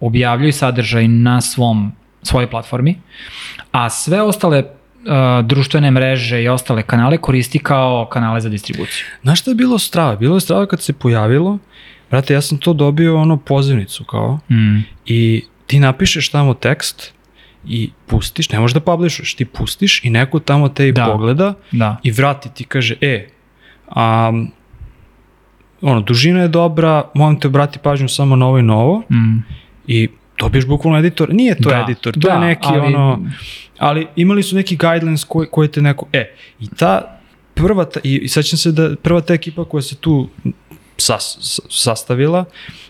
Speaker 1: objavljuj sadržaj na svom, svojoj platformi, a sve ostale uh, društvene mreže i ostale kanale koristi kao kanale za distribuciju.
Speaker 2: Znaš šta je bilo strava? Bilo je strava kad se pojavilo, brate, ja sam to dobio ono pozivnicu kao,
Speaker 1: Mm.
Speaker 2: i ti napišeš tamo tekst i pustiš, ne možeš da publishuješ, ti pustiš i neko tamo te i
Speaker 1: Da.
Speaker 2: pogleda
Speaker 1: Da.
Speaker 2: i vrati ti kaže, e, a, ono, dužina je dobra, molim te obrati pažnju samo na ovo i na ovo
Speaker 1: Mm.
Speaker 2: i dobiješ bukvalno editor, nije to
Speaker 1: Da,
Speaker 2: editor, to
Speaker 1: da,
Speaker 2: je neki
Speaker 1: ali-
Speaker 2: ono, ali imali su neki guidelines koji, koji te neko, e, i ta prva, ta, i, i sećam se da prva ta ekipa koja se tu sas, sastavila,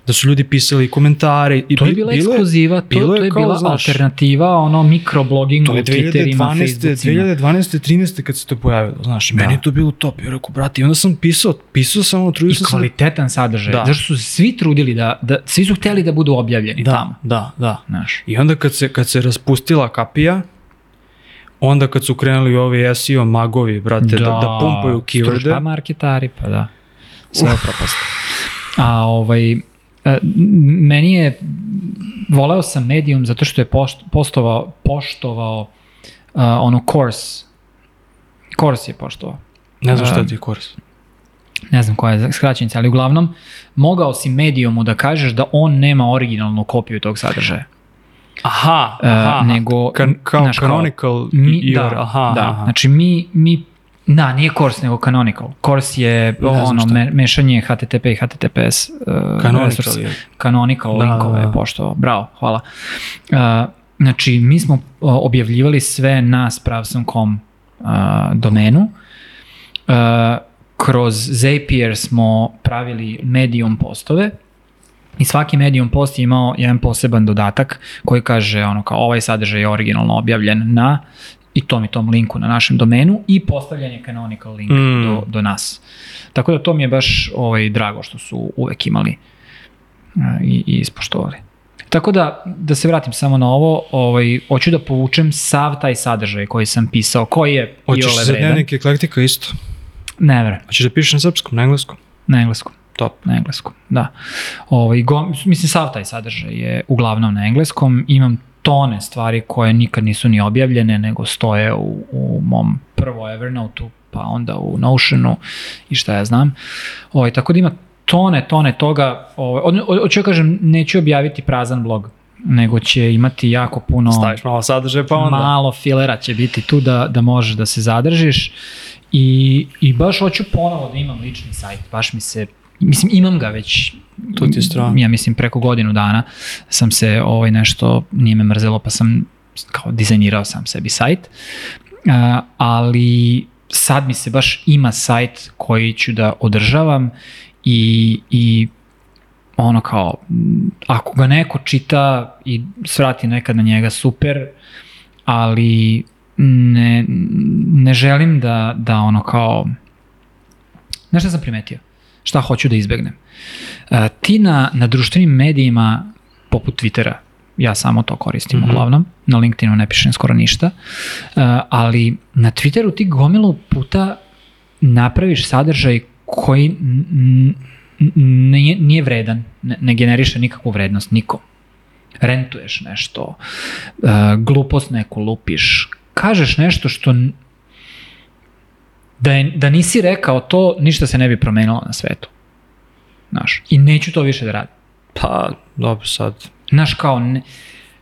Speaker 2: da su ljudi pisali komentare i
Speaker 1: To je
Speaker 2: bi-
Speaker 1: bila
Speaker 2: bilo
Speaker 1: ekskluziva, to,
Speaker 2: bilo je
Speaker 1: to je
Speaker 2: kao,
Speaker 1: bila
Speaker 2: znaš,
Speaker 1: alternativa ono mikroblogingu,
Speaker 2: To je
Speaker 1: Twitterima,
Speaker 2: 2012.
Speaker 1: Facebookima.
Speaker 2: 2012. 13. kad se to pojavilo, znaš, i
Speaker 1: Da.
Speaker 2: meni je to bilo top, ja rekao, brate, i onda sam pisao, pisao sam, ono, trudio
Speaker 1: I
Speaker 2: sam se
Speaker 1: kvalitetan sadržaj.
Speaker 2: Da.
Speaker 1: Zašto su se svi trudili da, da, svi su hteli da budu objavljeni
Speaker 2: da,
Speaker 1: tamo.
Speaker 2: da, da.
Speaker 1: Znaš.
Speaker 2: I onda kad se, kad se raspustila kapija, onda kad su krenuli ovi SEO magovi, brate, da, da, pumpaju
Speaker 1: struč-
Speaker 2: keyworde,
Speaker 1: Pa marketari, pa da. Sve je propast. A ovaj, e, meni je, voleo sam Medium zato što je pošt, postovao, poštovao uh, ono course. Course je poštovao.
Speaker 2: ne znam šta
Speaker 1: Um,
Speaker 2: ti je kurs.
Speaker 1: ne znam koja je skraćenica, ali uglavnom mogao si Mediumu da kažeš da on nema originalnu kopiju tog sadržaja.
Speaker 2: Aha,
Speaker 1: E,
Speaker 2: aha,
Speaker 1: nego,
Speaker 2: Kan, kao
Speaker 1: kao-
Speaker 2: canonical
Speaker 1: Mi, da,
Speaker 2: aha,
Speaker 1: da.
Speaker 2: aha.
Speaker 1: znači mi, mi Da, nije Course, nego Canonical. Course je
Speaker 2: znam
Speaker 1: ono, me, mešanje HTTP i HTTPS uh,
Speaker 2: Canonical
Speaker 1: resursa.
Speaker 2: je.
Speaker 1: Canonical
Speaker 2: Da,
Speaker 1: linkove
Speaker 2: da, da.
Speaker 1: poštovao. Bravo, hvala. Uh, znači, mi smo objavljivali sve na spravsom.com uh, domenu. Uh, kroz Zapier smo pravili Medium postove i svaki Medium post je imao jedan poseban dodatak koji kaže ono kao ovaj sadržaj je originalno objavljen na i tom i tom linku na našem domenu i postavljan je canonical link
Speaker 2: Mm.
Speaker 1: do, do nas. Tako da to mi je baš ovaj, drago što su uvek imali uh, i, i ispoštovali. Tako da, da se vratim samo na ovo, ovaj, hoću da povučem sav taj sadržaj koji sam pisao, koji je
Speaker 2: Hoćeš
Speaker 1: iole
Speaker 2: za
Speaker 1: vredan.
Speaker 2: dnevnik eklektika isto?
Speaker 1: Ne verujem,
Speaker 2: Hoćeš da pišeš na srpskom, na engleskom?
Speaker 1: na engleskom.
Speaker 2: Top.
Speaker 1: Na engleskom, da. Ovaj, go, mislim, sav taj sadržaj je uglavnom na engleskom. Imam tone stvari koje nikad nisu ni objavljene, nego stoje u, u mom prvo Evernote-u, pa onda u Notionu i šta ja znam. Ovaj, tako da ima tone, tone toga. Ovaj, od, od, od čega kažem, neću objaviti prazan blog, nego će imati jako puno
Speaker 2: Staviš malo sadržaja pa onda.
Speaker 1: malo filera će biti tu da, da možeš da se zadržiš i, i baš hoću ponovo da imam lični sajt, baš mi se, mislim imam ga već,
Speaker 2: To ti je strano.
Speaker 1: ja mislim preko godinu dana sam se ovaj nešto, nije me mrzelo pa sam kao dizajnirao sam sebi sajt, A, ali sad mi se baš ima sajt koji ću da održavam i, i ono kao, ako ga neko čita i svrati nekad na njega, super, ali ne, ne želim da, da ono kao, šta sam primetio? Šta hoću da izbegnem? E, ti na, na društvenim medijima, poput Twittera, ja samo to koristim mm. -hmm. uglavnom, na LinkedInu ne pišem skoro ništa, e, ali na Twitteru ti gomilu puta napraviš sadržaj koji nije, nije vredan, ne, ne generiše nikakvu vrednost nikom. Rentuješ nešto, uh, glupost neku lupiš, kažeš nešto što da, je, da nisi rekao to, ništa se ne bi promenilo na svetu. Znaš, i neću to više da radim.
Speaker 2: Pa, dobro sad.
Speaker 1: Znaš, kao, ne,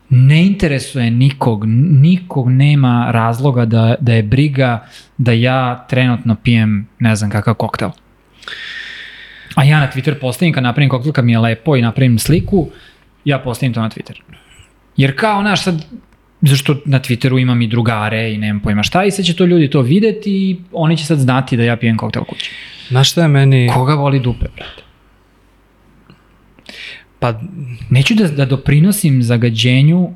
Speaker 1: ne interesuje nikog, nikog nema razloga da, da je briga da ja trenutno pijem ne znam kakav koktel. A ja na Twitter postavim kad napravim koktel kad mi je lepo i napravim sliku, ja postavim to na Twitter. Jer kao, znaš, sad, zašto na Twitteru imam i drugare i nemam pojma šta i sad će to ljudi to videti i oni će sad znati da ja pijem koktel kući.
Speaker 2: Znaš šta je meni...
Speaker 1: Koga voli dupe, brate?
Speaker 2: Pa,
Speaker 1: Neću da, da doprinosim zagađenju uh,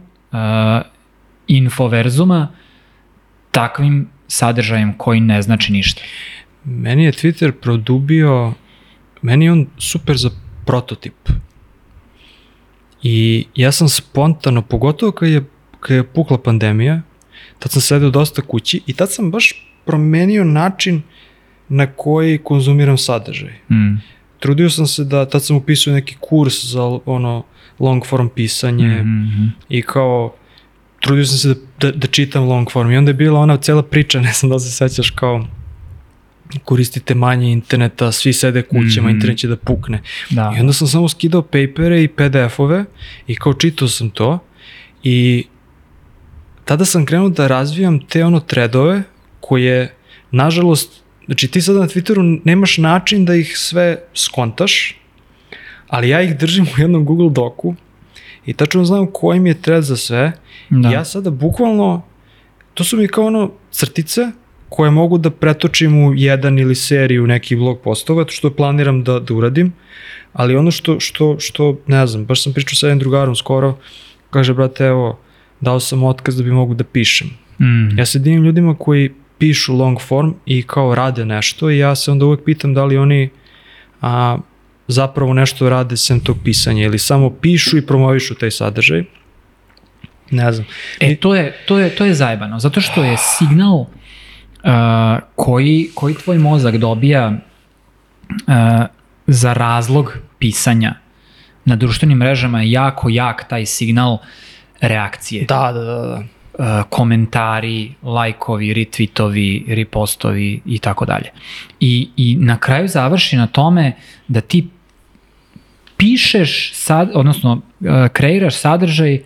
Speaker 1: infoverzuma takvim sadržajem koji ne znači ništa.
Speaker 2: meni je Twitter produbio... Meni je on super za prototip. I ja sam spontano, pogotovo kad je, kad je pukla pandemija, tad sam sedeo dosta kući i tad sam baš promenio način na koji konzumiram sadržaj.
Speaker 1: Mm.
Speaker 2: Trudio sam se da, tad sam upisao neki kurs za ono long form pisanje mm -hmm.
Speaker 1: Mm -hmm.
Speaker 2: i kao trudio sam se da, da, da čitam long form i onda je bila ona cela priča, *laughs* ne znam da se sećaš kao koristite manje interneta, svi sede kućama, mm. -hmm. internet će da pukne.
Speaker 1: Da.
Speaker 2: I onda sam samo skidao papere i PDF-ove i kao čitao sam to i tada sam krenuo da razvijam te ono tredove koje, nažalost, znači ti sada na Twitteru nemaš način da ih sve skontaš, ali ja ih držim u jednom Google doku i tačno znam koji mi je thread za sve. Da. I ja sada bukvalno, to su mi kao ono crtice koje mogu da pretočim u jedan ili seriju neki blog postova, što planiram da, da uradim, ali ono što, što, što, ne znam, baš sam pričao sa jednim drugarom skoro, kaže, brate, evo, dao sam otkaz da bi mogu da pišem. Mm. Ja se divim ljudima koji pišu long form i kao rade nešto i ja se onda uvek pitam da li oni a, zapravo nešto rade sem tog pisanja ili samo pišu i promovišu taj sadržaj. Ne znam.
Speaker 1: E, to je, to je, to je zajebano, zato što je signal uh, koji, koji tvoj mozak dobija uh, za razlog pisanja na društvenim mrežama je jako jak taj signal reakcije.
Speaker 2: Da, da, da. da.
Speaker 1: Uh, komentari, lajkovi, retweetovi, repostovi i tako dalje. I, I na kraju završi na tome da ti pišeš, sad, odnosno uh, kreiraš sadržaj,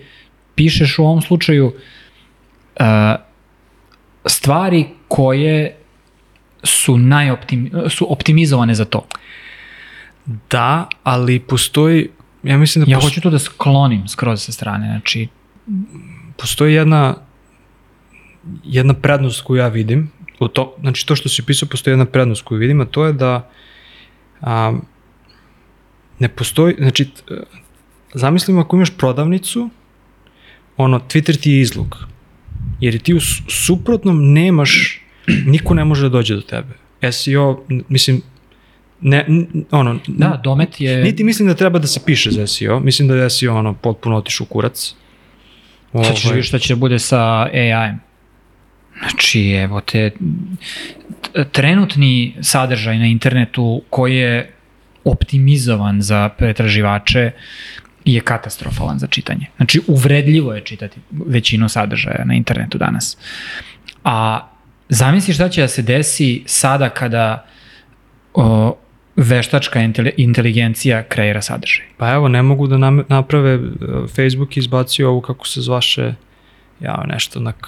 Speaker 1: pišeš u ovom slučaju uh, stvari koje su najoptim, su optimizovane za to.
Speaker 2: Da, ali postoji, ja mislim da...
Speaker 1: Ja hoću to da sklonim skroz sa strane, znači...
Speaker 2: Postoji jedna, jedna prednost koju ja vidim, u to, znači to što si pisao, postoji jedna prednost koju vidim, a to je da a, ne postoji, znači, zamislimo ako imaš prodavnicu, ono, Twitter ti je izlog, jer ti u suprotnom nemaš, niko ne može da dođe do tebe. SEO, mislim, ne, ono,
Speaker 1: da, domet je...
Speaker 2: Niti mislim da treba da se piše za SEO, mislim da je SEO ono, potpuno otišu u kurac.
Speaker 1: Sad ćeš ovaj. vidjeti šta će da bude sa AI-em. Znači, evo te, trenutni sadržaj na internetu koji je optimizovan za pretraživače je katastrofalan za čitanje. Znači, uvredljivo je čitati većinu sadržaja na internetu danas. A zamisli šta će da se desi sada kada o, veštačka inteligencija kreira sadržaj.
Speaker 2: Pa evo, ne mogu da naprave, e, Facebook izbacio ovu kako se zvaše, ja nešto na k,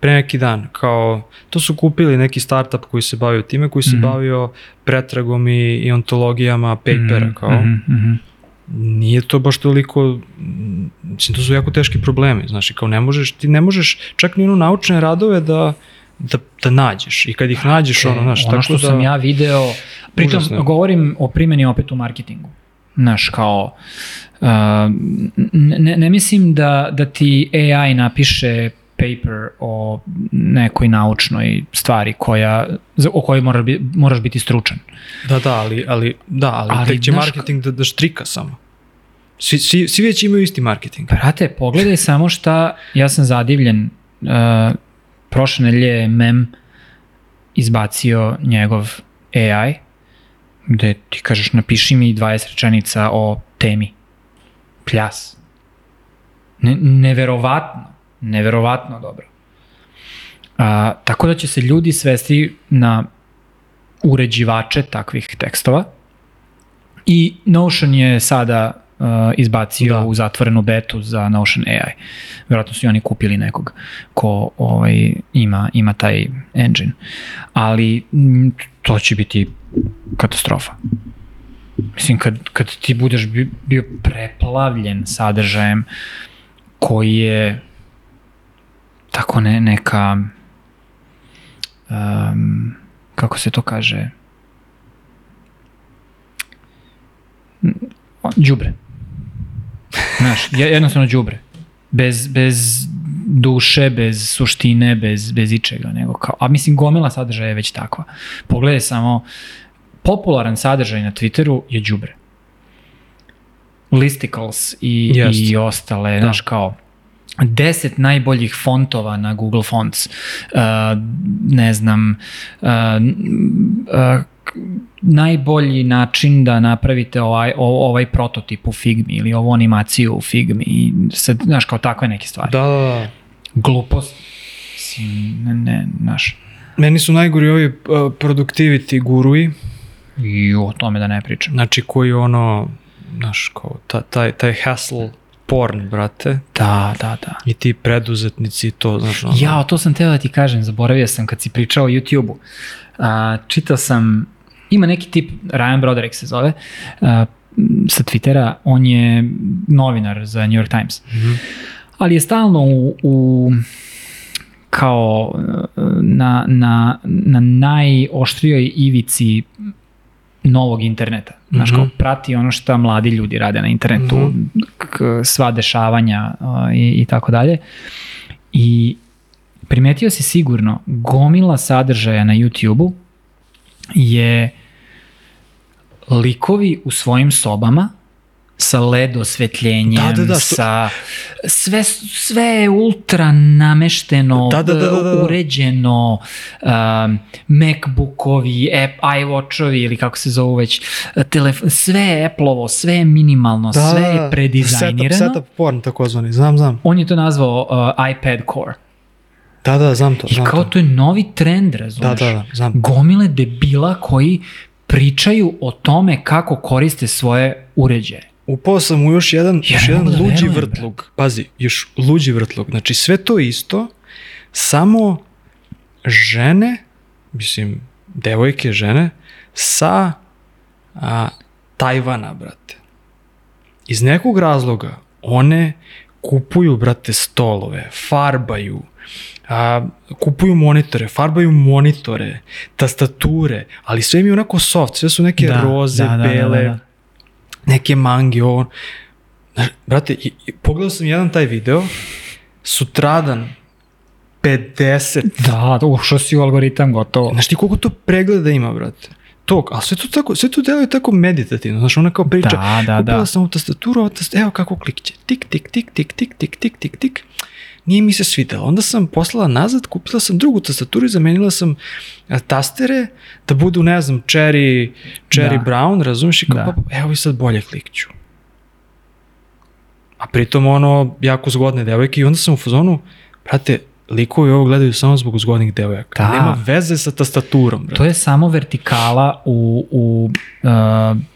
Speaker 2: pre neki dan, kao, to su kupili neki startup koji se bavio time, koji se mm -hmm. bavio pretragom i, i ontologijama papera, mm -hmm. kao, mm -hmm. nije to baš toliko, mislim, to su jako teški problemi, znaš, kao ne možeš, ti ne možeš čak ni ono naučne radove da, da, da nađeš i kad ih nađeš, ono, znaš,
Speaker 1: ono što
Speaker 2: da,
Speaker 1: sam ja video, pritom užasno. govorim o primjeni opet u marketingu, znaš, kao, uh, ne, ne mislim da, da ti AI napiše paper o nekoj naučnoj stvari koja, o kojoj moraš, bi, moraš biti stručan.
Speaker 2: Da, da, ali, ali, da, ali, ali tek će marketing da, da štrika samo. Svi, svi, svi već imaju isti marketing.
Speaker 1: Brate, pogledaj samo šta, ja sam zadivljen, uh, prošle nedelje mem izbacio njegov AI, gde ti kažeš napiši mi 20 rečenica o temi. Pljas. Ne, neverovatno, neverovatno dobro. A, tako da će se ljudi svesti na uređivače takvih tekstova i Notion je sada uh, izbacio da. u zatvorenu betu za Notion AI. Vjerojatno su i oni kupili nekog ko ovaj, ima, ima taj engine. Ali to će biti katastrofa. Mislim, kad, kad ti budeš bio preplavljen sadržajem koji je tako ne, neka um, kako se to kaže đubre. Znaš, jednostavno đubre. Bez, bez duše, bez suštine, bez, bez ičega. Nego kao, a mislim, gomila sadržaja je već takva. Pogledaj samo, popularan sadržaj na Twitteru je đubre. Listicles i, Just. i ostale, da. znaš, kao, 10 najboljih fontova na Google Fonts, uh, ne znam, uh, uh, najbolji način da napravite ovaj, ovaj prototip u Figmi ili ovu animaciju u Figmi i sad, znaš, kao takve neke stvari.
Speaker 2: Da, da, da.
Speaker 1: Glupost, si, ne, ne, znaš.
Speaker 2: Meni su najgori ovi uh, productivity guruji.
Speaker 1: I o tome da ne pričam.
Speaker 2: Znači koji ono, znaš, kao ta, taj, taj hassle porn, brate.
Speaker 1: Da, da, da.
Speaker 2: I ti preduzetnici i to, znaš, ono.
Speaker 1: Ja, to sam teo da ti kažem, zaboravio sam kad si pričao o YouTube-u. A, čitao sam, ima neki tip, Ryan Broderick se zove, a, sa Twittera, on je novinar za New York Times.
Speaker 2: Mhm.
Speaker 1: Ali je stalno u, u kao na, na, na najoštrijoj ivici novog interneta. Znaš, kao
Speaker 2: Mhm.
Speaker 1: prati ono što mladi ljudi rade na internetu,
Speaker 2: Mhm.
Speaker 1: k- sva dešavanja uh, i, i tako dalje. I primetio si sigurno, gomila sadržaja na YouTube-u je likovi u svojim sobama sa led osvetljenjem,
Speaker 2: Da, da, da, što-
Speaker 1: sa sve, sve je ultra namešteno,
Speaker 2: Da, da, da, da, da.
Speaker 1: uređeno, um, Macbookovi, App, iWatchovi ili kako se zovu već, telef sve je Apple-ovo, sve je minimalno, sve je predizajnirano.
Speaker 2: Setup, setup porn takozvani, znam, znam.
Speaker 1: On je to nazvao uh, iPad Core.
Speaker 2: Da, da, znam to,
Speaker 1: I
Speaker 2: znam
Speaker 1: kao
Speaker 2: to.
Speaker 1: to je novi trend, razumeš?
Speaker 2: Da, da, da, znam.
Speaker 1: Gomile debila koji pričaju o tome kako koriste svoje uređaje.
Speaker 2: Upao sam u još jedan,
Speaker 1: Ja
Speaker 2: još jedan
Speaker 1: da
Speaker 2: luđi
Speaker 1: verujem,
Speaker 2: vrtlog. Pazi, još luđi vrtlog. Znači sve to isto, samo žene, mislim, devojke, žene, sa a, Tajvana, brate. Iz nekog razloga one kupuju, brate, stolove, farbaju, a, kupuju monitore, farbaju monitore, tastature, ali sve mi je onako soft, sve su neke roze, bele, neke mangi, ovo. Znaš, brate, i, i, pogledao sam jedan taj video, sutradan 50.
Speaker 1: Da, da, ušao si u algoritam, gotovo.
Speaker 2: Znaš ti koliko to pregleda ima, brate? To, ali sve to tako, sve to deluje tako meditativno, znaš, ona kao priča,
Speaker 1: Da, da,
Speaker 2: kupila
Speaker 1: da.
Speaker 2: sam ovu tastaturu, ovo tast, evo kako klikće, tik, tik, tik, tik, tik, tik, tik, tik, tik, nije mi se svidelo. Onda sam poslala nazad, kupila sam drugu tastaturu i zamenila sam tastere da budu, ne znam, cherry, cherry
Speaker 1: Da.
Speaker 2: brown, razumiješ? I kao,
Speaker 1: Da.
Speaker 2: pa, evo i sad bolje klikću. A pritom ono, jako zgodne devojke i onda sam u fazonu, brate, likovi ovo gledaju samo zbog zgodnih devojaka.
Speaker 1: Da.
Speaker 2: Nema veze sa tastaturom, brate.
Speaker 1: To je samo vertikala u, u uh,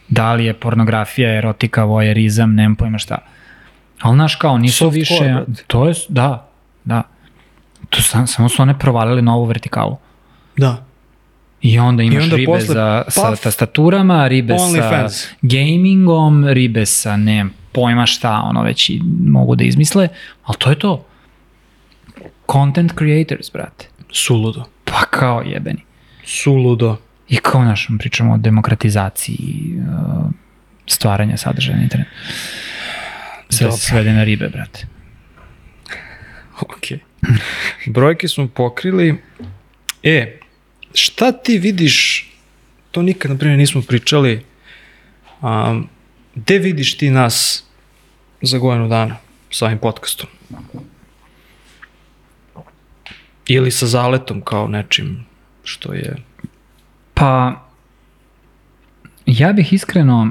Speaker 1: da li je pornografija, erotika, vojerizam, nemam pojma šta. Ali znaš kao, nisu
Speaker 2: Softcore,
Speaker 1: više,
Speaker 2: brate.
Speaker 1: to je, da, da. To sam, samo su one provalile na ovu vertikalu.
Speaker 2: Da.
Speaker 1: I onda imaš
Speaker 2: onda
Speaker 1: ribe
Speaker 2: posle,
Speaker 1: za, sa
Speaker 2: paf,
Speaker 1: tastaturama, ribe sa
Speaker 2: OnlyFans.
Speaker 1: gamingom, ribe sa nemam pojma šta, ono već i mogu da izmisle, ali to je to. Content creators, brate.
Speaker 2: Suludo.
Speaker 1: Pa kao jebeni.
Speaker 2: Suludo.
Speaker 1: I kao naš, pričamo o demokratizaciji uh, stvaranja sadržaja na internetu. Sve
Speaker 2: Dobro.
Speaker 1: se svede na ribe, brate.
Speaker 2: Ok. Brojke smo pokrili. E, šta ti vidiš, to nikad, na primjer, nismo pričali, um, gde vidiš ti nas za godinu dana sa ovim podcastom? Ili sa zaletom kao nečim što je...
Speaker 1: Pa, ja bih iskreno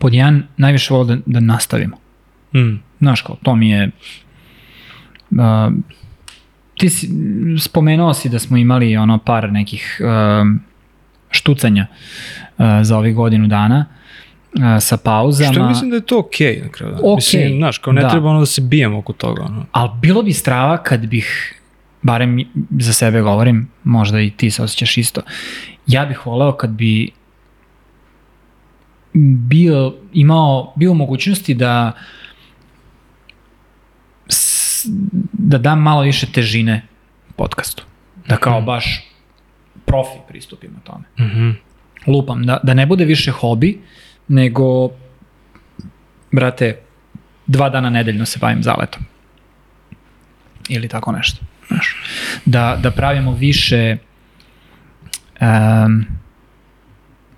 Speaker 1: pod jedan najviše volio da, da nastavimo.
Speaker 2: Mm.
Speaker 1: Znaš kao, to mi je... Uh, ti si, spomenuo si da smo imali ono par nekih uh, štucanja uh, za ovih godinu dana uh, sa pauzama.
Speaker 2: Što mislim da je to okej na kraju.
Speaker 1: Okej,
Speaker 2: Mislim, znaš, kao ne
Speaker 1: da.
Speaker 2: treba ono da se bijemo oko toga. Ono.
Speaker 1: Ali bilo bi strava kad bih, barem za sebe govorim, možda i ti se osjećaš isto, ja bih voleo kad bi bio, imao, bio mogućnosti da da dam malo više težine podcastu. Da kao
Speaker 2: Mhm.
Speaker 1: baš profi pristupimo tome.
Speaker 2: Mhm.
Speaker 1: Lupam, da, da ne bude više hobi, nego, brate, dva dana nedeljno se bavim zaletom. Ili tako nešto. Znaš. Da, da pravimo više, um,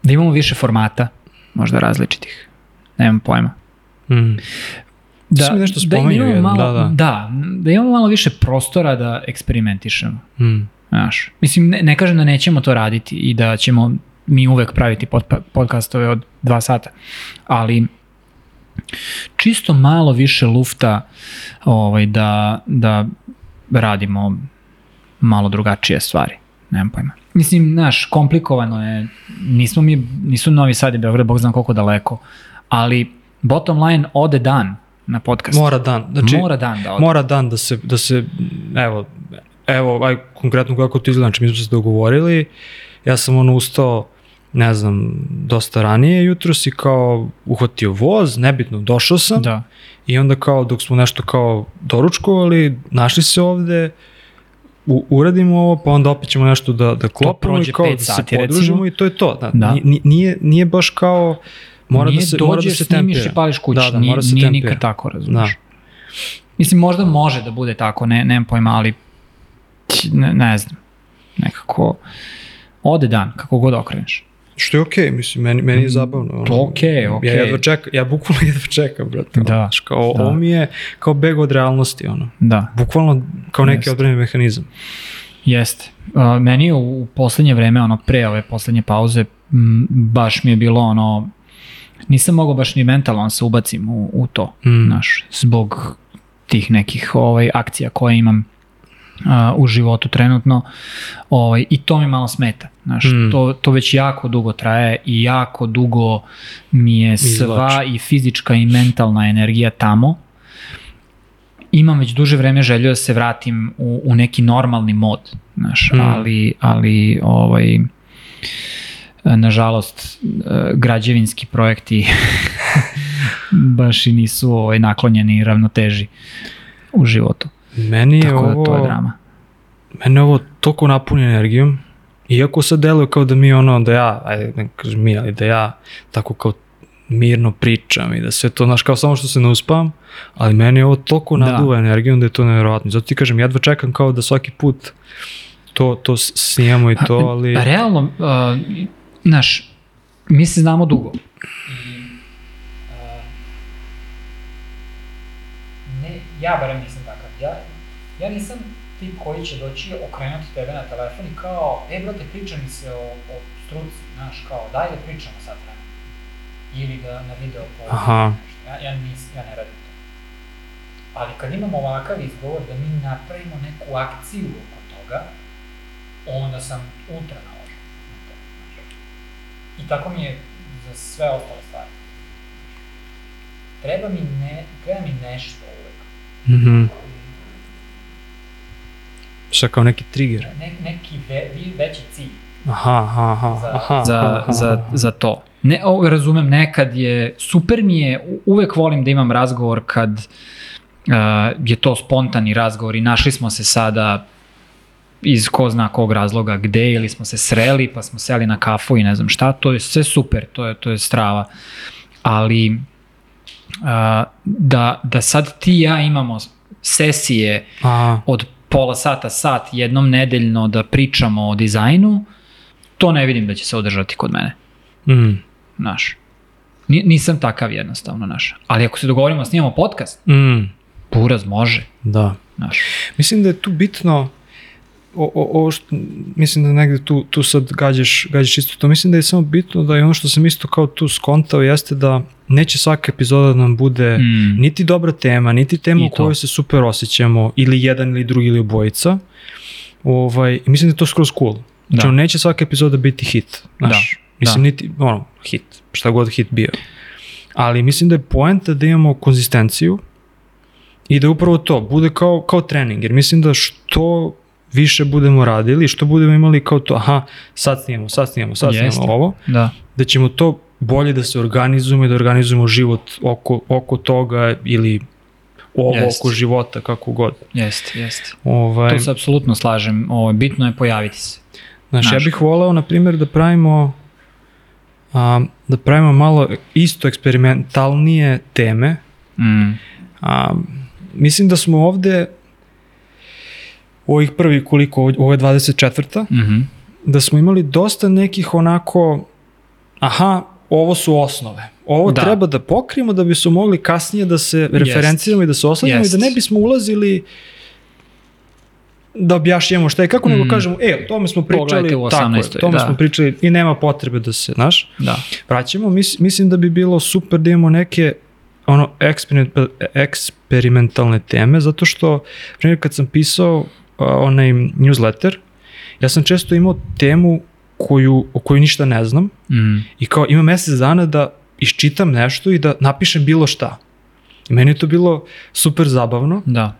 Speaker 1: da imamo više formata, možda različitih. Nemam pojma.
Speaker 2: Mm.
Speaker 1: Da,
Speaker 2: mi nešto
Speaker 1: da imamo malo,
Speaker 2: da, da.
Speaker 1: da, da imamo malo više prostora da eksperimentišemo.
Speaker 2: Mm.
Speaker 1: Znaš, mislim, ne, ne kažem da nećemo to raditi i da ćemo mi uvek praviti pod, podcastove od dva sata, ali čisto malo više lufta ovaj, da, da radimo malo drugačije stvari. Nemam pojma. Mislim, znaš, komplikovano je, nismo mi, nisu Novi Sad i Beograd, bog znam koliko daleko, ali bottom line, ode dan na podcast.
Speaker 2: Mora dan. Znači,
Speaker 1: Mora dan da ode.
Speaker 2: Mora dan da se, da se evo, evo, aj, konkretno kako to izgleda, znači mi smo se dogovorili, ja sam ono ustao, ne znam, dosta ranije jutros i kao uhvatio voz, nebitno, došao sam
Speaker 1: Da.
Speaker 2: i onda kao dok smo nešto kao doručkovali, našli se ovde, u, uradimo ovo, pa onda opet ćemo nešto da, da klopimo i kao da
Speaker 1: sati,
Speaker 2: se podružimo
Speaker 1: recimo.
Speaker 2: i to je to. Da,
Speaker 1: Da.
Speaker 2: Nije, nije, nije baš kao, mora
Speaker 1: nije
Speaker 2: da se, mora da
Speaker 1: dođeš,
Speaker 2: se tempira.
Speaker 1: i pališ kući.
Speaker 2: Da, da,
Speaker 1: nije,
Speaker 2: mora se
Speaker 1: nije
Speaker 2: tempira.
Speaker 1: nikad tako, razumiješ.
Speaker 2: Da.
Speaker 1: Mislim, možda može da bude tako, ne, nemam pojma, ali ne, ne znam. Nekako, ode dan, kako god okreneš.
Speaker 2: Što je okej, mislim, meni, meni je zabavno. ono.
Speaker 1: To okej, okej.
Speaker 2: Ja jedva čekam, ja bukvalno *laughs* jedva čekam, brate. ono,
Speaker 1: Da,
Speaker 2: znaš, kao,
Speaker 1: da.
Speaker 2: ovo mi je kao beg od realnosti, ono.
Speaker 1: Da,
Speaker 2: Bukvalno kao neki
Speaker 1: Jeste.
Speaker 2: odbrani mehanizam.
Speaker 1: jeste. Uh, meni je u, poslednje vreme, ono, pre ove poslednje pauze, m, baš mi je bilo ono, nisam mogao baš ni mentalno da se ubacim u, u to,
Speaker 2: Mm.
Speaker 1: znaš, zbog tih nekih ovaj, akcija koje imam a, u životu trenutno ovaj, i to mi malo smeta. Znaš,
Speaker 2: Mm.
Speaker 1: to, to već jako dugo traje i jako dugo mi je sva i fizička i mentalna energija tamo. Imam već duže vreme želju da se vratim u, u neki normalni mod, znaš,
Speaker 2: Mm.
Speaker 1: ali, ali ovaj, nažalost e, građevinski projekti *laughs* baš i nisu ovaj, naklonjeni ravnoteži u životu.
Speaker 2: Meni je
Speaker 1: Tako da
Speaker 2: ovo,
Speaker 1: to je drama.
Speaker 2: mene ovo toliko napuni energijom, iako sad deluje kao da mi ono, da ja, ajde ne kažem mi, ali da ja tako kao mirno pričam i da sve to, znaš, kao samo što se ne uspavam, ali meni je ovo toliko
Speaker 1: Da.
Speaker 2: naduva energijom da je to nevjerojatno. Zato ti kažem, jedva čekam kao da svaki put to, to s- snimamo i to, ali...
Speaker 1: Pa realno, uh, znaš, mi se znamo dugo. Ne, ja barem nisam takav. Ja, ja nisam tip koji će doći okrenuti tebe na telefon i kao, e brate, priča mi se o, o struci, znaš, kao, daj da pričamo sad vremena. Ili da na video.
Speaker 2: Aha.
Speaker 1: nešto. Ja, ja, nis, ja ne radim to. Ali kad imamo ovakav izgovor da mi napravimo neku akciju oko toga, onda sam ultra naložen. I tako mi je za sve ostale stvari. Treba mi, ne, treba mi nešto uvek.
Speaker 2: Mhm. Šta kao neki trigger?
Speaker 1: Ne, neki ve, veći cilj
Speaker 2: Aha, aha, aha,
Speaker 1: za,
Speaker 2: aha,
Speaker 1: za,
Speaker 2: aha,
Speaker 1: za,
Speaker 2: aha.
Speaker 1: za to. Ne, o, razumem, nekad je, super mi je, uvek volim da imam razgovor kad uh, je to spontani razgovor i našli smo se sada iz ko zna kog razloga gde ili smo se sreli pa smo seli na kafu i ne znam šta, to je sve super, to je, to je strava. Ali uh, da, da sad ti i ja imamo sesije
Speaker 2: Aha.
Speaker 1: od pola sata, sat jednom nedeljno da pričamo o dizajnu, to ne vidim da će se održati kod mene,
Speaker 2: Mm.
Speaker 1: znaš. Ni- Nisam takav jednostavno, znaš. Ali ako se dogovorimo da snimamo podcast,
Speaker 2: Mm.
Speaker 1: buraz može,
Speaker 2: Da.
Speaker 1: znaš.
Speaker 2: Mislim da je tu bitno o, o, ovo što, mislim da negde tu, tu sad gađaš, gađaš isto to, mislim da je samo bitno da je ono što sam isto kao tu skontao jeste da neće svaka epizoda da nam bude
Speaker 1: Mm.
Speaker 2: niti dobra tema, niti tema
Speaker 1: I
Speaker 2: u
Speaker 1: to.
Speaker 2: kojoj se super osjećamo, ili jedan ili drugi ili obojica. Ovaj, mislim da je to skroz cool. Znači,
Speaker 1: Da.
Speaker 2: ono, neće svaka epizoda biti hit. Znaš,
Speaker 1: Da,
Speaker 2: Mislim,
Speaker 1: da.
Speaker 2: niti, ono, hit, šta god hit bio. Ali mislim da je poenta da imamo konzistenciju i da upravo to bude kao, kao trening. Jer mislim da što više budemo radili, što budemo imali kao to, aha, sad snimamo, sad snimamo, sad
Speaker 1: Jeste.
Speaker 2: ovo,
Speaker 1: Da.
Speaker 2: da ćemo to bolje da se organizujemo i da organizujemo život oko, oko toga ili ovo
Speaker 1: Jest.
Speaker 2: oko života, kako god.
Speaker 1: Jeste, jeste.
Speaker 2: Ovaj,
Speaker 1: To se apsolutno slažem. Ovo, bitno je pojaviti se.
Speaker 2: Znaš, ja bih voleo, na primjer, da pravimo a, da pravimo malo isto eksperimentalnije teme.
Speaker 1: Mm.
Speaker 2: A, mislim da smo ovde u ovih prvi koliko, ovo je 24.
Speaker 1: Mhm.
Speaker 2: da smo imali dosta nekih onako aha, ovo su osnove. Ovo
Speaker 1: Da.
Speaker 2: treba da pokrijemo da bismo mogli kasnije da se referenciramo i da se oslanjamo
Speaker 1: Jest.
Speaker 2: i da ne bismo ulazili da objašnjamo šta je, kako mm.
Speaker 1: Mm.
Speaker 2: nego kažemo, e, o tome smo pričali, tako je,
Speaker 1: 18.,
Speaker 2: o tome
Speaker 1: da.
Speaker 2: smo pričali i nema potrebe da se, znaš,
Speaker 1: Da.
Speaker 2: vraćamo. Mis, mislim da bi bilo super da imamo neke ono eksperiment, eksperimentalne teme, zato što, primjer, kad sam pisao onaj newsletter, ja sam često imao temu koju, o kojoj ništa ne znam
Speaker 1: Mm.
Speaker 2: i kao ima mesec dana da iščitam nešto i da napišem bilo šta. I meni je to bilo super zabavno
Speaker 1: Da.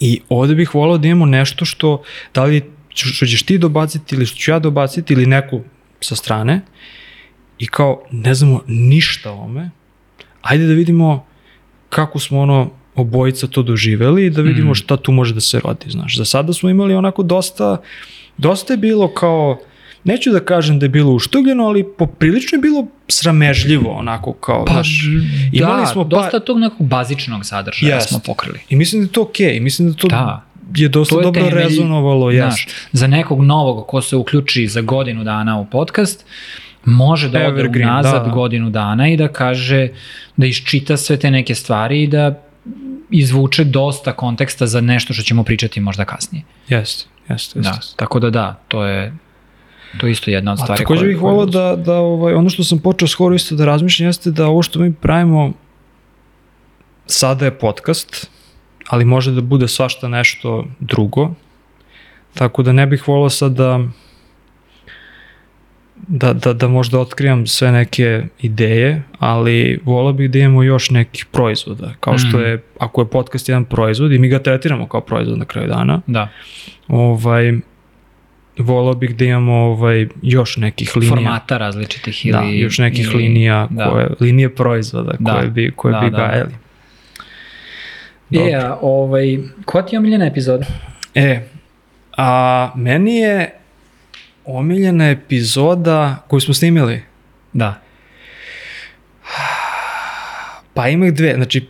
Speaker 2: i ovde bih volao da imamo nešto što, da li što ćeš ti dobaciti ili što ću ja dobaciti ili neku sa strane i kao ne znamo ništa o ome, ajde da vidimo kako smo ono obojica to doživeli i da vidimo
Speaker 1: Mm.
Speaker 2: šta tu može da se rodi, znaš. Za sada smo imali onako dosta, dosta je bilo kao, neću da kažem da je bilo uštugljeno, ali poprilično je bilo sramežljivo, onako kao,
Speaker 1: Pa,
Speaker 2: znaš.
Speaker 1: da,
Speaker 2: imali smo pa-
Speaker 1: dosta tog nekog bazičnog sadržaja
Speaker 2: Jest.
Speaker 1: smo pokrili.
Speaker 2: I mislim da je to okej, mislim da to
Speaker 1: Da.
Speaker 2: je dosta
Speaker 1: To je
Speaker 2: dobro
Speaker 1: temelj,
Speaker 2: rezonovalo, jes.
Speaker 1: Znaš, za nekog novog ko se uključi za godinu dana u podcast, može da ode
Speaker 2: Evergreen,
Speaker 1: unazad
Speaker 2: da, da.
Speaker 1: godinu dana i da kaže, da iščita sve te neke stvari i da izvuče dosta konteksta za nešto što ćemo pričati možda kasnije.
Speaker 2: Jeste, jeste,
Speaker 1: Da,
Speaker 2: jeste.
Speaker 1: tako da da, to je to je isto jedna od
Speaker 2: A
Speaker 1: stvari.
Speaker 2: takođe
Speaker 1: koje-
Speaker 2: bih volao da, da ovaj, ono što sam počeo skoro isto da razmišljam jeste da ovo što mi pravimo sada je podcast, ali može da bude svašta nešto drugo. Tako da ne bih volao sad da da, da, da možda otkrivam sve neke ideje, ali volao bih da imamo još nekih proizvoda, kao što
Speaker 1: Mhm.
Speaker 2: je, ako je podcast jedan proizvod i mi ga tretiramo kao proizvod na kraju dana,
Speaker 1: Da,
Speaker 2: ovaj, volao bih da imamo ovaj, još nekih linija.
Speaker 1: formata različitih ili...
Speaker 2: da, još nekih
Speaker 1: ili-
Speaker 2: linija,
Speaker 1: da.
Speaker 2: koje, linije proizvoda
Speaker 1: Da.
Speaker 2: koje bi, koje
Speaker 1: Da,
Speaker 2: bi
Speaker 1: da,
Speaker 2: gajali.
Speaker 1: E, a, ovaj, koja ti je omiljena epizoda?
Speaker 2: E, a meni je omiljena epizoda koju smo snimili.
Speaker 1: Da.
Speaker 2: Pa ima ih dve. Znači,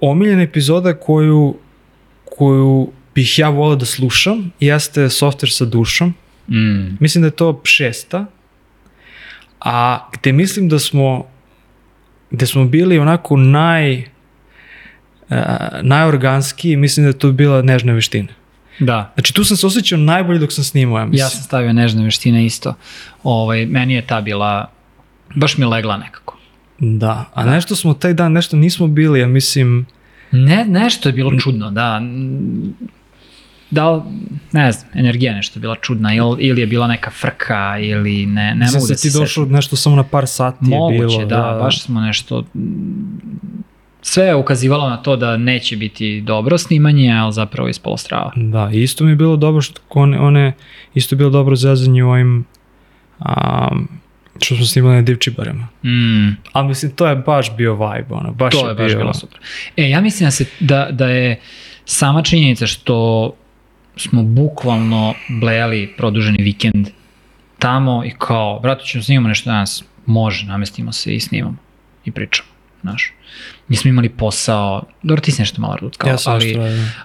Speaker 2: omiljena epizoda koju, koju bih ja volao da slušam jeste Software sa dušom.
Speaker 1: Mm.
Speaker 2: Mislim da je to šesta. A gde mislim da smo gde smo bili onako naj uh, najorganskiji, mislim da je to bila nežna veština.
Speaker 1: Da.
Speaker 2: Znači tu sam se osjećao najbolje dok sam snimao, ja mislim.
Speaker 1: Ja sam stavio nežne veštine isto. Ovaj, meni je ta bila, baš mi legla nekako.
Speaker 2: Da, a nešto smo taj dan, nešto nismo bili, ja mislim,
Speaker 1: Ne, nešto je bilo čudno, da. Da li, ne znam, energija nešto je bila čudna ili, ili je bila neka frka ili ne, ne
Speaker 2: mislim
Speaker 1: mogu
Speaker 2: da
Speaker 1: da
Speaker 2: ti
Speaker 1: se
Speaker 2: došao nešto samo na par sati
Speaker 1: Moguće,
Speaker 2: je bilo.
Speaker 1: da, baš smo nešto... Sve je ukazivalo na to da neće biti dobro snimanje, ali zapravo je ispalo strava.
Speaker 2: Da, i isto mi je bilo dobro što one, one isto je bilo dobro zezanje u ovim um, što smo snimali na divčibarima.
Speaker 1: Mm,
Speaker 2: Ali mislim, to je baš bio vibe, ono, baš
Speaker 1: to je baš
Speaker 2: bio,
Speaker 1: bilo super. E, ja mislim da, se, da, da je sama činjenica što smo bukvalno blejali produženi vikend tamo i kao, brate, ćemo snimamo nešto danas, može, namestimo se i snimamo i pričamo, znaš. Nismo imali posao, dobro ti si nešto malo rutkao,
Speaker 2: Ja
Speaker 1: ali,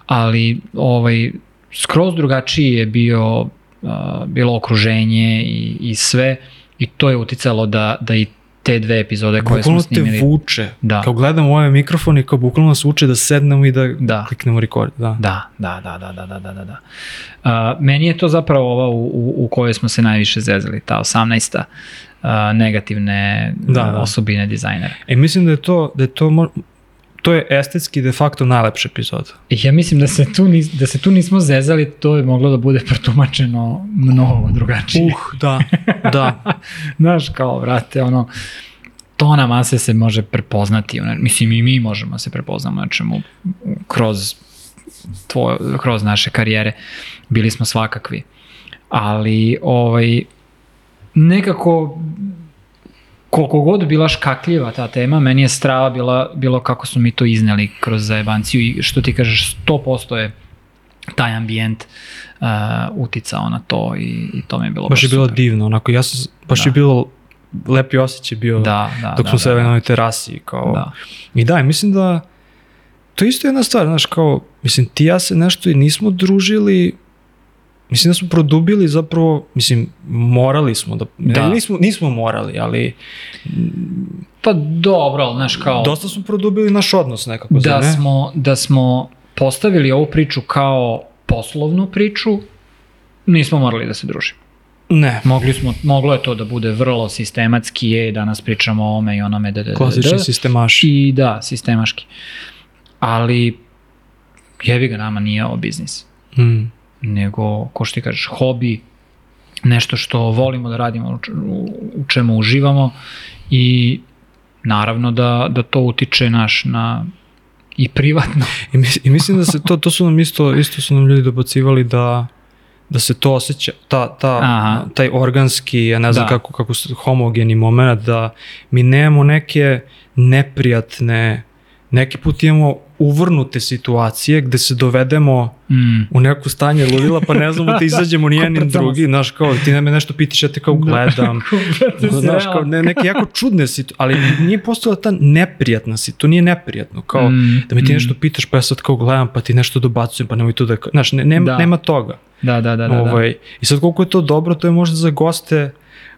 Speaker 1: ali ovaj, skroz drugačiji je bio, uh, bilo okruženje i, i sve i to je uticalo da, da i te dve epizode koje smo
Speaker 2: Bukvalno
Speaker 1: snimili.
Speaker 2: te vuče.
Speaker 1: Da.
Speaker 2: Kao gledam ovaj mikrofon i kao bukvalno nas vuče da sednemo i da,
Speaker 1: Da.
Speaker 2: kliknemo record. Da.
Speaker 1: Da, da, da, da, da, da, da, da. da. Uh, meni je to zapravo ova u, u, u kojoj smo se najviše zezali, ta 18. Negativne
Speaker 2: Da,
Speaker 1: da, osobine dizajnera.
Speaker 2: E, mislim da je to, da je to, to je estetski de facto najlepša epizoda.
Speaker 1: Ja mislim da se, tu nis, da se tu nismo zezali, to je moglo da bude protumačeno mnogo drugačije.
Speaker 2: Uh, da, da. *laughs*
Speaker 1: Znaš, kao, vrate, ono, tona mase se može prepoznati, ono, mislim i mi možemo se prepoznamo na čemu kroz, tvoj, kroz naše karijere bili smo svakakvi. Ali, ovaj, nekako, koliko god bila škakljiva ta tema, meni je strava bila, bilo kako su mi to izneli kroz zajebanciju i što ti kažeš, 100% je taj ambijent uh, uticao na to i, i to mi je bilo
Speaker 2: Baš je bilo
Speaker 1: super.
Speaker 2: divno, onako, ja sam, baš
Speaker 1: Da.
Speaker 2: je bilo, lepi osjećaj bio
Speaker 1: Da, da,
Speaker 2: dok
Speaker 1: da,
Speaker 2: smo
Speaker 1: da,
Speaker 2: sedeli
Speaker 1: da.
Speaker 2: na onoj terasi. Kao,
Speaker 1: Da.
Speaker 2: I da, mislim da to je isto jedna stvar, znaš, kao, mislim, ti ja se nešto i nismo družili, mislim da smo produbili zapravo, mislim, morali smo da,
Speaker 1: Da.
Speaker 2: da. nismo, nismo morali, ali
Speaker 1: Pa dobro, ali znaš kao
Speaker 2: dosta smo produbili naš odnos nekako,
Speaker 1: da
Speaker 2: zar ne?
Speaker 1: smo, da smo postavili ovu priču kao poslovnu priču, nismo morali da se družimo.
Speaker 2: Ne,
Speaker 1: Mogli smo, moglo je to da bude vrlo sistematski, je, danas pričamo o ome i onome, da, da, da,
Speaker 2: klasični
Speaker 1: da,
Speaker 2: sistemaši.
Speaker 1: i da, sistemaški. Ali, jebi ga, nama nije ovo biznis.
Speaker 2: Mm.
Speaker 1: Nego, ko što ti kažeš, hobi, nešto što volimo da radimo, u čemu uživamo i naravno da, da to utiče naš na i privatno. *laughs*
Speaker 2: I, mis, I mislim da se to, to su nam isto, isto su nam ljudi dobacivali da da se to osjeća, ta, ta,
Speaker 1: Aha.
Speaker 2: taj organski, ja ne znam
Speaker 1: Da.
Speaker 2: kako, kako homogeni moment, da mi nemamo neke neprijatne, neki put imamo uvrnute situacije gde se dovedemo
Speaker 1: Mm.
Speaker 2: u neku stanje ludila, pa ne znamo da izađemo ni *laughs*
Speaker 1: Koprcamo
Speaker 2: drugi, znaš, kao, ti na me nešto pitiš, ja te kao gledam, *laughs* znaš, kao, ne, neke jako čudne situacije, ali nije postojala ta neprijatna situacija, to nije neprijatno, kao,
Speaker 1: Mm,
Speaker 2: da mi ti
Speaker 1: mm.
Speaker 2: nešto pitaš, pa ja sad kao gledam, pa ti nešto dobacujem, pa nemoj to da, znaš, ne, nema,
Speaker 1: Da.
Speaker 2: nema toga.
Speaker 1: Da, da, da, da. da.
Speaker 2: ovaj, I sad koliko je to dobro, to je možda za goste,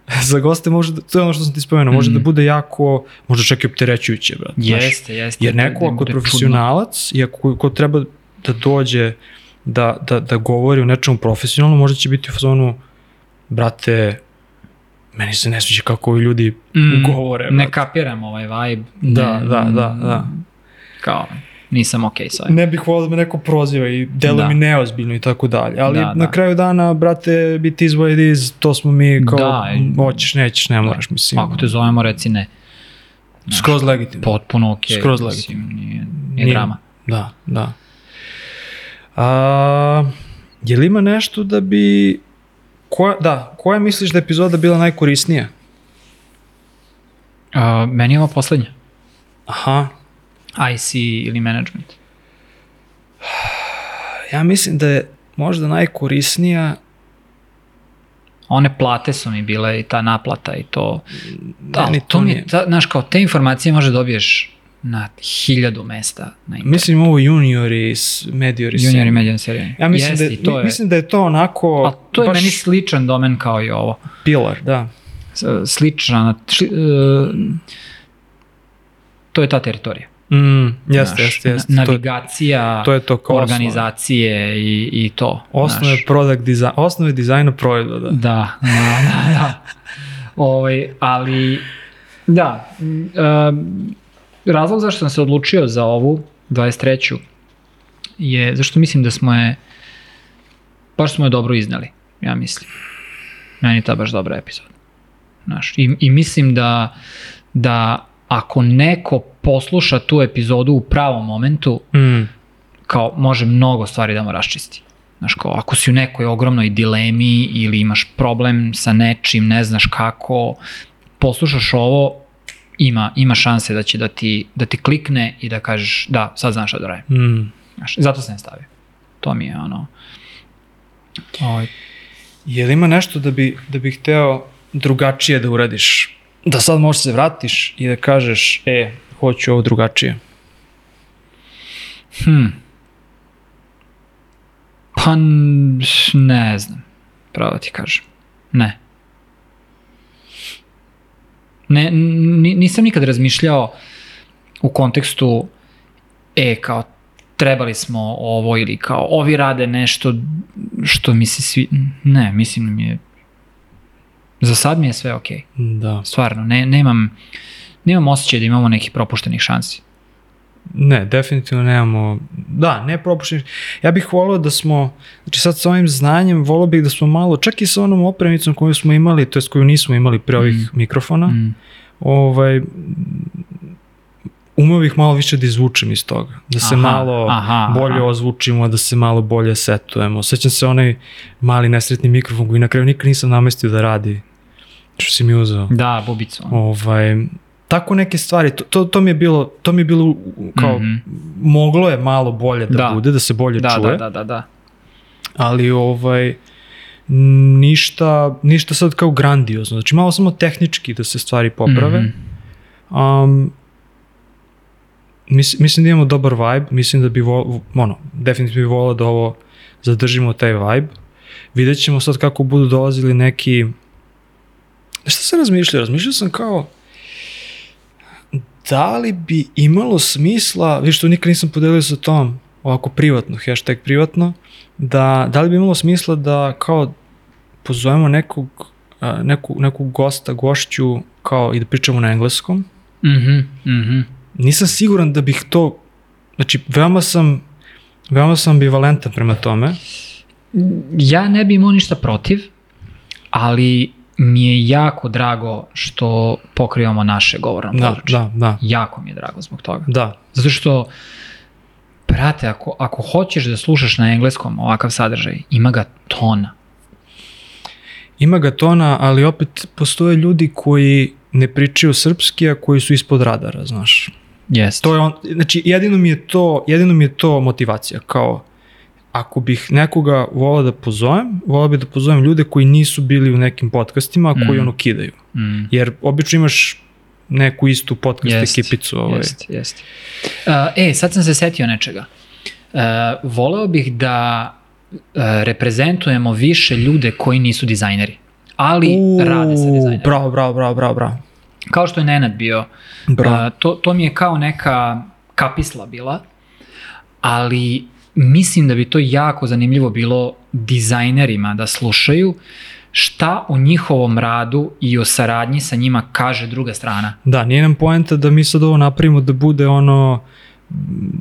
Speaker 2: *laughs* za goste može, da, to je ono što sam ti spomenuo, može
Speaker 1: Mm.
Speaker 2: da bude jako, možda čak i opterećujuće, brate. znaš.
Speaker 1: Jeste, jeste.
Speaker 2: Jer neko
Speaker 1: da
Speaker 2: ako je profesionalac i ako ko treba da dođe da, da, da govori o nečemu profesionalno, možda će biti u fazonu, brate, meni se ne sviđa kako ovi ljudi
Speaker 1: Mm,
Speaker 2: govore.
Speaker 1: Ne
Speaker 2: brate.
Speaker 1: kapiram ovaj vibe.
Speaker 2: Da,
Speaker 1: ne,
Speaker 2: da, da, da.
Speaker 1: Kao, nisam okej sa ovim.
Speaker 2: Ne bih volio da me neko proziva i deluje
Speaker 1: Da.
Speaker 2: mi neozbiljno i tako dalje. Ali
Speaker 1: Da,
Speaker 2: na
Speaker 1: da.
Speaker 2: kraju dana, brate, bit is what it is, to smo mi kao,
Speaker 1: Da,
Speaker 2: hoćeš, nećeš, ne moraš, mislim.
Speaker 1: Ako te zovemo, reci ne.
Speaker 2: Skroz legitimno.
Speaker 1: Potpuno okej.
Speaker 2: Skroz
Speaker 1: mislim, Nije, nije,
Speaker 2: Nije-
Speaker 1: drama.
Speaker 2: Da, da. A, je li ima nešto da bi... Koja, da, koja misliš da je epizoda bila najkorisnija?
Speaker 1: Uh, meni je ovo poslednja.
Speaker 2: Aha,
Speaker 1: IC ili management.
Speaker 2: ja mislim da je možda najkorisnija
Speaker 1: One plate su mi bile i ta naplata i to. Da,
Speaker 2: Meni
Speaker 1: to,
Speaker 2: to
Speaker 1: mi ta, znaš, kao te informacije može dobiješ na hiljadu mesta na internetu.
Speaker 2: Mislim ovo juniori, s- mediori.
Speaker 1: Junior i
Speaker 2: sem.
Speaker 1: medijan serija.
Speaker 2: Ja mislim,
Speaker 1: Jeste,
Speaker 2: da,
Speaker 1: i
Speaker 2: je,
Speaker 1: to je,
Speaker 2: mislim da je to onako
Speaker 1: a to je
Speaker 2: baš
Speaker 1: meni sličan domen kao i ovo.
Speaker 2: pilar, da.
Speaker 1: Sličan, šli, uh, to je ta teritorija.
Speaker 2: Mm, jeste, jeste, jeste.
Speaker 1: na-
Speaker 2: To, je-
Speaker 1: Navigacija,
Speaker 2: to je to kao
Speaker 1: organizacije i, i to.
Speaker 2: Osnove
Speaker 1: znaš.
Speaker 2: product design, osnove dizajna proizvoda.
Speaker 1: Da, da, da. da. Ovaj, ali, da, um, razlog zašto sam se odlučio za ovu 23. je zašto mislim da smo je, baš smo je dobro izneli, ja mislim. Meni je ta baš dobra epizoda. Znaš, i, I mislim da, da ako neko posluša tu epizodu u pravom momentu,
Speaker 2: Mm,
Speaker 1: kao može mnogo stvari da mu raščisti. Znaš, kao ako si u nekoj ogromnoj dilemi ili imaš problem sa nečim, ne znaš kako, poslušaš ovo, ima, ima šanse da će da ti, da ti klikne i da kažeš da, sad znaš šta da radim.
Speaker 2: mm.
Speaker 1: Znaš, zato sam je stavio. To mi je ono... Ovaj,
Speaker 2: Je li ima nešto da bi, da bi hteo drugačije da uradiš? Da sad možeš se vratiš i da kažeš, e, hoću ovo drugačije.
Speaker 1: hm. Pa ne znam, pravo da ti kažem. Ne. Ne, ni- nisam nikad razmišljao u kontekstu e, kao trebali smo ovo ili kao ovi rade nešto što mi se svi... Ne, mislim da mi je... Za sad mi je sve okej.
Speaker 2: Da.
Speaker 1: Stvarno, ne, nemam, nemam osjećaj da imamo nekih propuštenih šansi.
Speaker 2: Ne, definitivno nemamo, da, ne propušteni. Ja bih volio da smo, znači sad sa ovim znanjem, volio bih da smo malo, čak i sa onom opremicom koju smo imali, to jest koju nismo imali pre ovih
Speaker 1: Mm.
Speaker 2: mikrofona,
Speaker 1: Mm.
Speaker 2: ovaj, umeo bih malo više da izvučem iz toga. Da se
Speaker 1: Aha,
Speaker 2: malo
Speaker 1: aha,
Speaker 2: bolje
Speaker 1: aha.
Speaker 2: ozvučimo, da se malo bolje setujemo. Sećam se onaj mali nesretni mikrofon koji na kraju nikad nisam namestio da radi. Što si mi uzeo.
Speaker 1: Da, bubicu.
Speaker 2: Ovaj, tako neke stvari, to, to, to mi je bilo, to mi je bilo kao,
Speaker 1: Mhm.
Speaker 2: moglo je malo bolje da,
Speaker 1: Da.
Speaker 2: bude, da se bolje
Speaker 1: Da,
Speaker 2: čuje,
Speaker 1: da, da, da, da.
Speaker 2: ali ovaj, ništa, ništa sad kao grandiozno, znači malo samo tehnički da se stvari poprave.
Speaker 1: Mhm.
Speaker 2: Um, mis, mislim da imamo dobar vibe, mislim da bi, vo, ono, definitivno bi volao da ovo zadržimo taj vibe. Vidjet ćemo sad kako budu dolazili neki... Šta sam razmišljao? Razmišljao sam kao da li bi imalo smisla, vi što nikad nisam podelio sa tom, ovako privatno, hashtag privatno, da, da li bi imalo smisla da kao pozovemo nekog, neku, neku gosta, gošću kao i da pričamo na engleskom.
Speaker 1: Mhm, mhm.
Speaker 2: Nisam siguran da bih to, znači veoma sam, veoma sam ambivalentan prema tome.
Speaker 1: Ja ne bi imao ništa protiv, ali mi je jako drago što pokrivamo naše govorno
Speaker 2: Da,
Speaker 1: područje.
Speaker 2: da, da,
Speaker 1: Jako mi je drago zbog toga.
Speaker 2: da.
Speaker 1: Zato što, brate, ako, ako hoćeš da slušaš na engleskom ovakav sadržaj, ima ga tona.
Speaker 2: Ima ga tona, ali opet postoje ljudi koji ne pričaju srpski, a koji su ispod radara, znaš.
Speaker 1: Jeste.
Speaker 2: To je on, znači jedino mi je to, jedino mi je to motivacija, kao ako bih nekoga volao da pozovem, volao bih da pozovem ljude koji nisu bili u nekim podcastima, a koji
Speaker 1: Mm.
Speaker 2: ono kidaju.
Speaker 1: Mm.
Speaker 2: Jer obično imaš neku istu podcast
Speaker 1: Jest,
Speaker 2: ekipicu. Ovaj.
Speaker 1: Jeste, jeste. Uh, e, sad sam se setio nečega. Uh, voleo bih da uh, reprezentujemo više ljude koji nisu dizajneri, ali
Speaker 2: U,
Speaker 1: rade sa dizajnerima.
Speaker 2: Bravo, bravo, bravo, bravo, bravo.
Speaker 1: Kao što je Nenad bio.
Speaker 2: Bravo.
Speaker 1: Uh, to, to mi je kao neka kapisla bila, ali mislim da bi to jako zanimljivo bilo dizajnerima da slušaju šta o njihovom radu i o saradnji sa njima kaže druga strana.
Speaker 2: Da, nije nam poenta da mi sad ovo napravimo da bude ono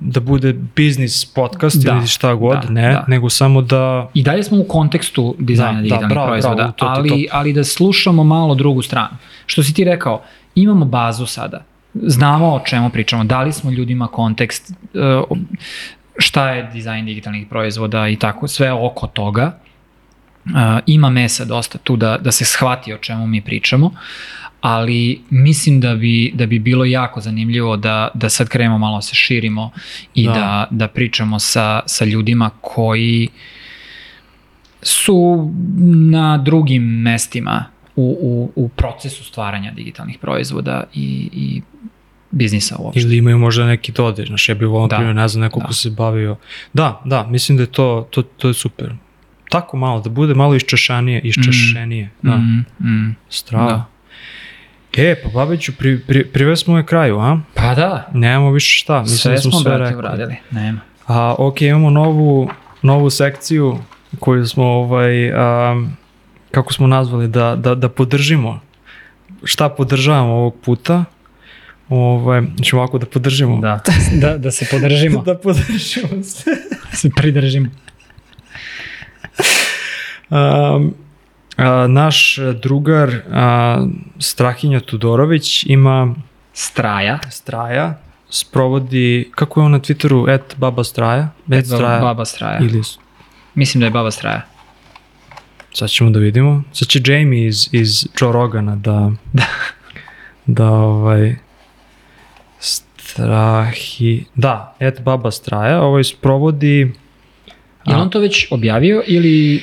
Speaker 2: da bude biznis podcast
Speaker 1: Da,
Speaker 2: ili šta god,
Speaker 1: da,
Speaker 2: ne,
Speaker 1: da.
Speaker 2: nego samo da
Speaker 1: I dalje smo u kontekstu dizajna
Speaker 2: Da, da,
Speaker 1: digitalnih
Speaker 2: bravo,
Speaker 1: proizvoda,
Speaker 2: bravo, to
Speaker 1: ali,
Speaker 2: to.
Speaker 1: ali da slušamo malo drugu stranu. Što si ti rekao, imamo bazu sada, znamo o čemu pričamo, dali smo ljudima kontekst, uh, šta je dizajn digitalnih proizvoda i tako, sve oko toga. Uh, ima mesa dosta tu da, da se shvati o čemu mi pričamo, ali mislim da bi, da bi bilo jako zanimljivo da, da sad krenemo malo se širimo i
Speaker 2: Da.
Speaker 1: da, da, pričamo sa, sa ljudima koji su na drugim mestima u, u, u procesu stvaranja digitalnih proizvoda i, i biznisa uopšte.
Speaker 2: ili imaju možda neki dodir, znaš, ja bih volao,
Speaker 1: Da,
Speaker 2: primjer, ne znam, neko
Speaker 1: da.
Speaker 2: ko se bavio. Da, da, mislim da je to, to, to je super. Tako malo, da bude malo iščešanije, iščešenije. Da,
Speaker 1: Mm, mm.
Speaker 2: strava.
Speaker 1: da.
Speaker 2: E, pa Babiću, pri, pri, privez smo je kraju, a?
Speaker 1: Pa da,
Speaker 2: Nemamo više šta, mislim
Speaker 1: sve
Speaker 2: da smo
Speaker 1: smo,
Speaker 2: sve rekli.
Speaker 1: uradili. Nema.
Speaker 2: A, ok, imamo novu, novu sekciju koju smo, ovaj, um, kako smo nazvali, da, da, da podržimo. Šta podržavamo ovog puta? Ovaj, ćemo ovako da podržimo.
Speaker 1: Da, *laughs* da, da se podržimo,
Speaker 2: da podržimo se.
Speaker 1: da se pridržimo.
Speaker 2: Um, a, naš drugar a, Strahinja Tudorović ima
Speaker 1: Straja.
Speaker 2: Straja, sprovodi, kako je on na Twitteru, et baba Straja, et Straja,
Speaker 1: Baba Straja.
Speaker 2: ili
Speaker 1: Mislim da je Baba Straja.
Speaker 2: sad ćemo da vidimo. Sad će Jamie iz, iz Joe Rogana da,
Speaker 1: Da.
Speaker 2: da ovaj, Strahi, da, et baba Straja, ovaj sprovodi,
Speaker 1: Je li on to već objavio ili...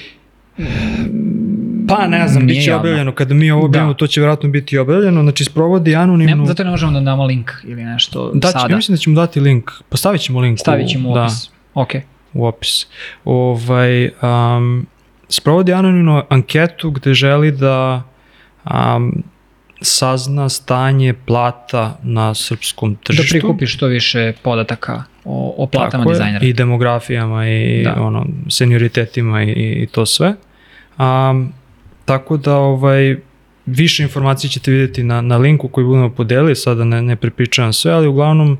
Speaker 2: pa ne znam,
Speaker 1: Nije
Speaker 2: bit će
Speaker 1: javno.
Speaker 2: objavljeno, kada mi ovo objavimo,
Speaker 1: Da.
Speaker 2: to će vjerojatno biti objavljeno, znači sprovodi anonimnu...
Speaker 1: Ne, zato ne možemo da damo link ili nešto
Speaker 2: Da,
Speaker 1: sada.
Speaker 2: ja mislim da ćemo dati link, postavit ćemo link.
Speaker 1: Stavit ćemo u
Speaker 2: da,
Speaker 1: opis. Ok.
Speaker 2: u opis. Ovaj, um, sprovodi anonimnu anketu gde želi da um, sazna stanje plata na srpskom
Speaker 1: Da
Speaker 2: tržištu.
Speaker 1: prikupi što više podataka o, o platama
Speaker 2: Tako je,
Speaker 1: dizajnera.
Speaker 2: I demografijama i
Speaker 1: Da.
Speaker 2: ono, senioritetima i, i to sve. Um, tako da ovaj, više informacije ćete vidjeti na, na linku koji budemo podelili, sada ne, ne prepričavam sve, ali uglavnom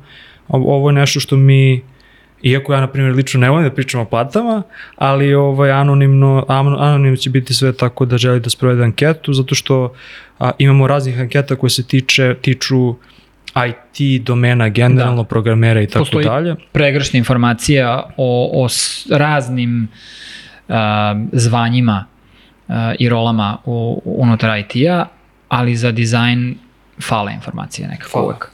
Speaker 2: ovo je nešto što mi Iako ja, na primjer, lično ne volim da pričam o platama, ali ovaj, anonimno, ano- anonimno će biti sve tako da želi da sprovede anketu, zato što a, imamo raznih anketa koje se tiče, tiču IT domena, generalno
Speaker 1: Da.
Speaker 2: programera i tako
Speaker 1: Postoji
Speaker 2: dalje.
Speaker 1: pregršna informacija o, o raznim a, zvanjima a, i rolama u, unutar IT-a, ali za dizajn fale informacije nekako
Speaker 2: Fale.
Speaker 1: uvek.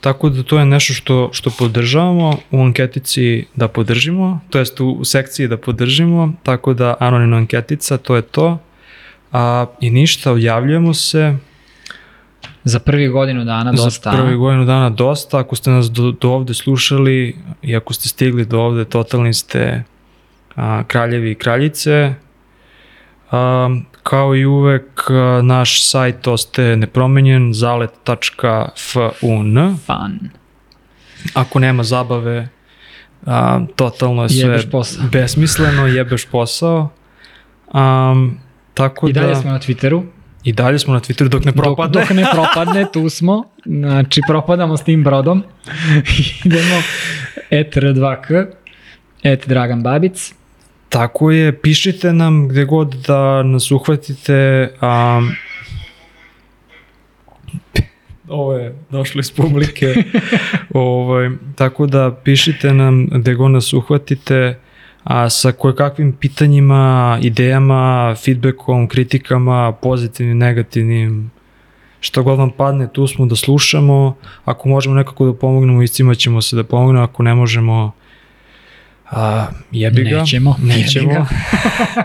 Speaker 2: Tako da to je nešto što, što podržavamo u anketici da podržimo, to jest u, u sekciji da podržimo, tako da anonimna anketica, to je to. A, I ništa, objavljujemo se.
Speaker 1: Za prvi godinu dana dosta.
Speaker 2: Za prvi godinu dana dosta. Ako ste nas do, do ovde slušali i ako ste stigli do ovde, totalni ste a, kraljevi i kraljice. A, kao i uvek, naš sajt ostaje nepromenjen, zalet.fun.
Speaker 1: Fun.
Speaker 2: Ako nema zabave, a, totalno je sve *laughs* besmisleno, jebeš posao. Um, tako
Speaker 1: I dalje
Speaker 2: da,
Speaker 1: smo na Twitteru.
Speaker 2: I dalje smo na Twitteru dok ne propadne.
Speaker 1: Dok, dok ne propadne, tu smo. Znači, propadamo s tim brodom. *laughs* Idemo et R2K, et Dragan Babic
Speaker 2: Tako je, pišite nam gde god da nas uhvatite. A, ovo je došlo iz publike. *laughs* ovaj, tako da pišite nam gde god nas uhvatite a sa koje kakvim pitanjima, idejama, feedbackom, kritikama, pozitivnim, negativnim, što god vam padne, tu smo da slušamo. Ako možemo nekako da pomognemo, iscima ćemo se da pomognemo, ako ne možemo, a, jebi ga.
Speaker 1: Nećemo. *laughs*
Speaker 2: Nećemo.
Speaker 1: Ga.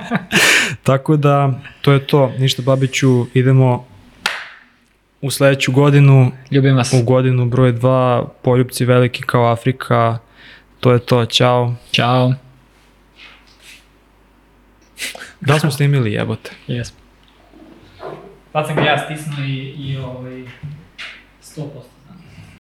Speaker 1: *laughs*
Speaker 2: Tako da, to je to. Ništa, Babiću, idemo u sledeću godinu,
Speaker 1: Ljubim vas.
Speaker 2: u godinu broj 2, poljubci veliki kao Afrika. To je to, čao.
Speaker 1: Ćao.
Speaker 2: Da smo snimili jebote?
Speaker 1: Jesmo. Sad sam ga ja stisnuo i, i ovaj, 100%.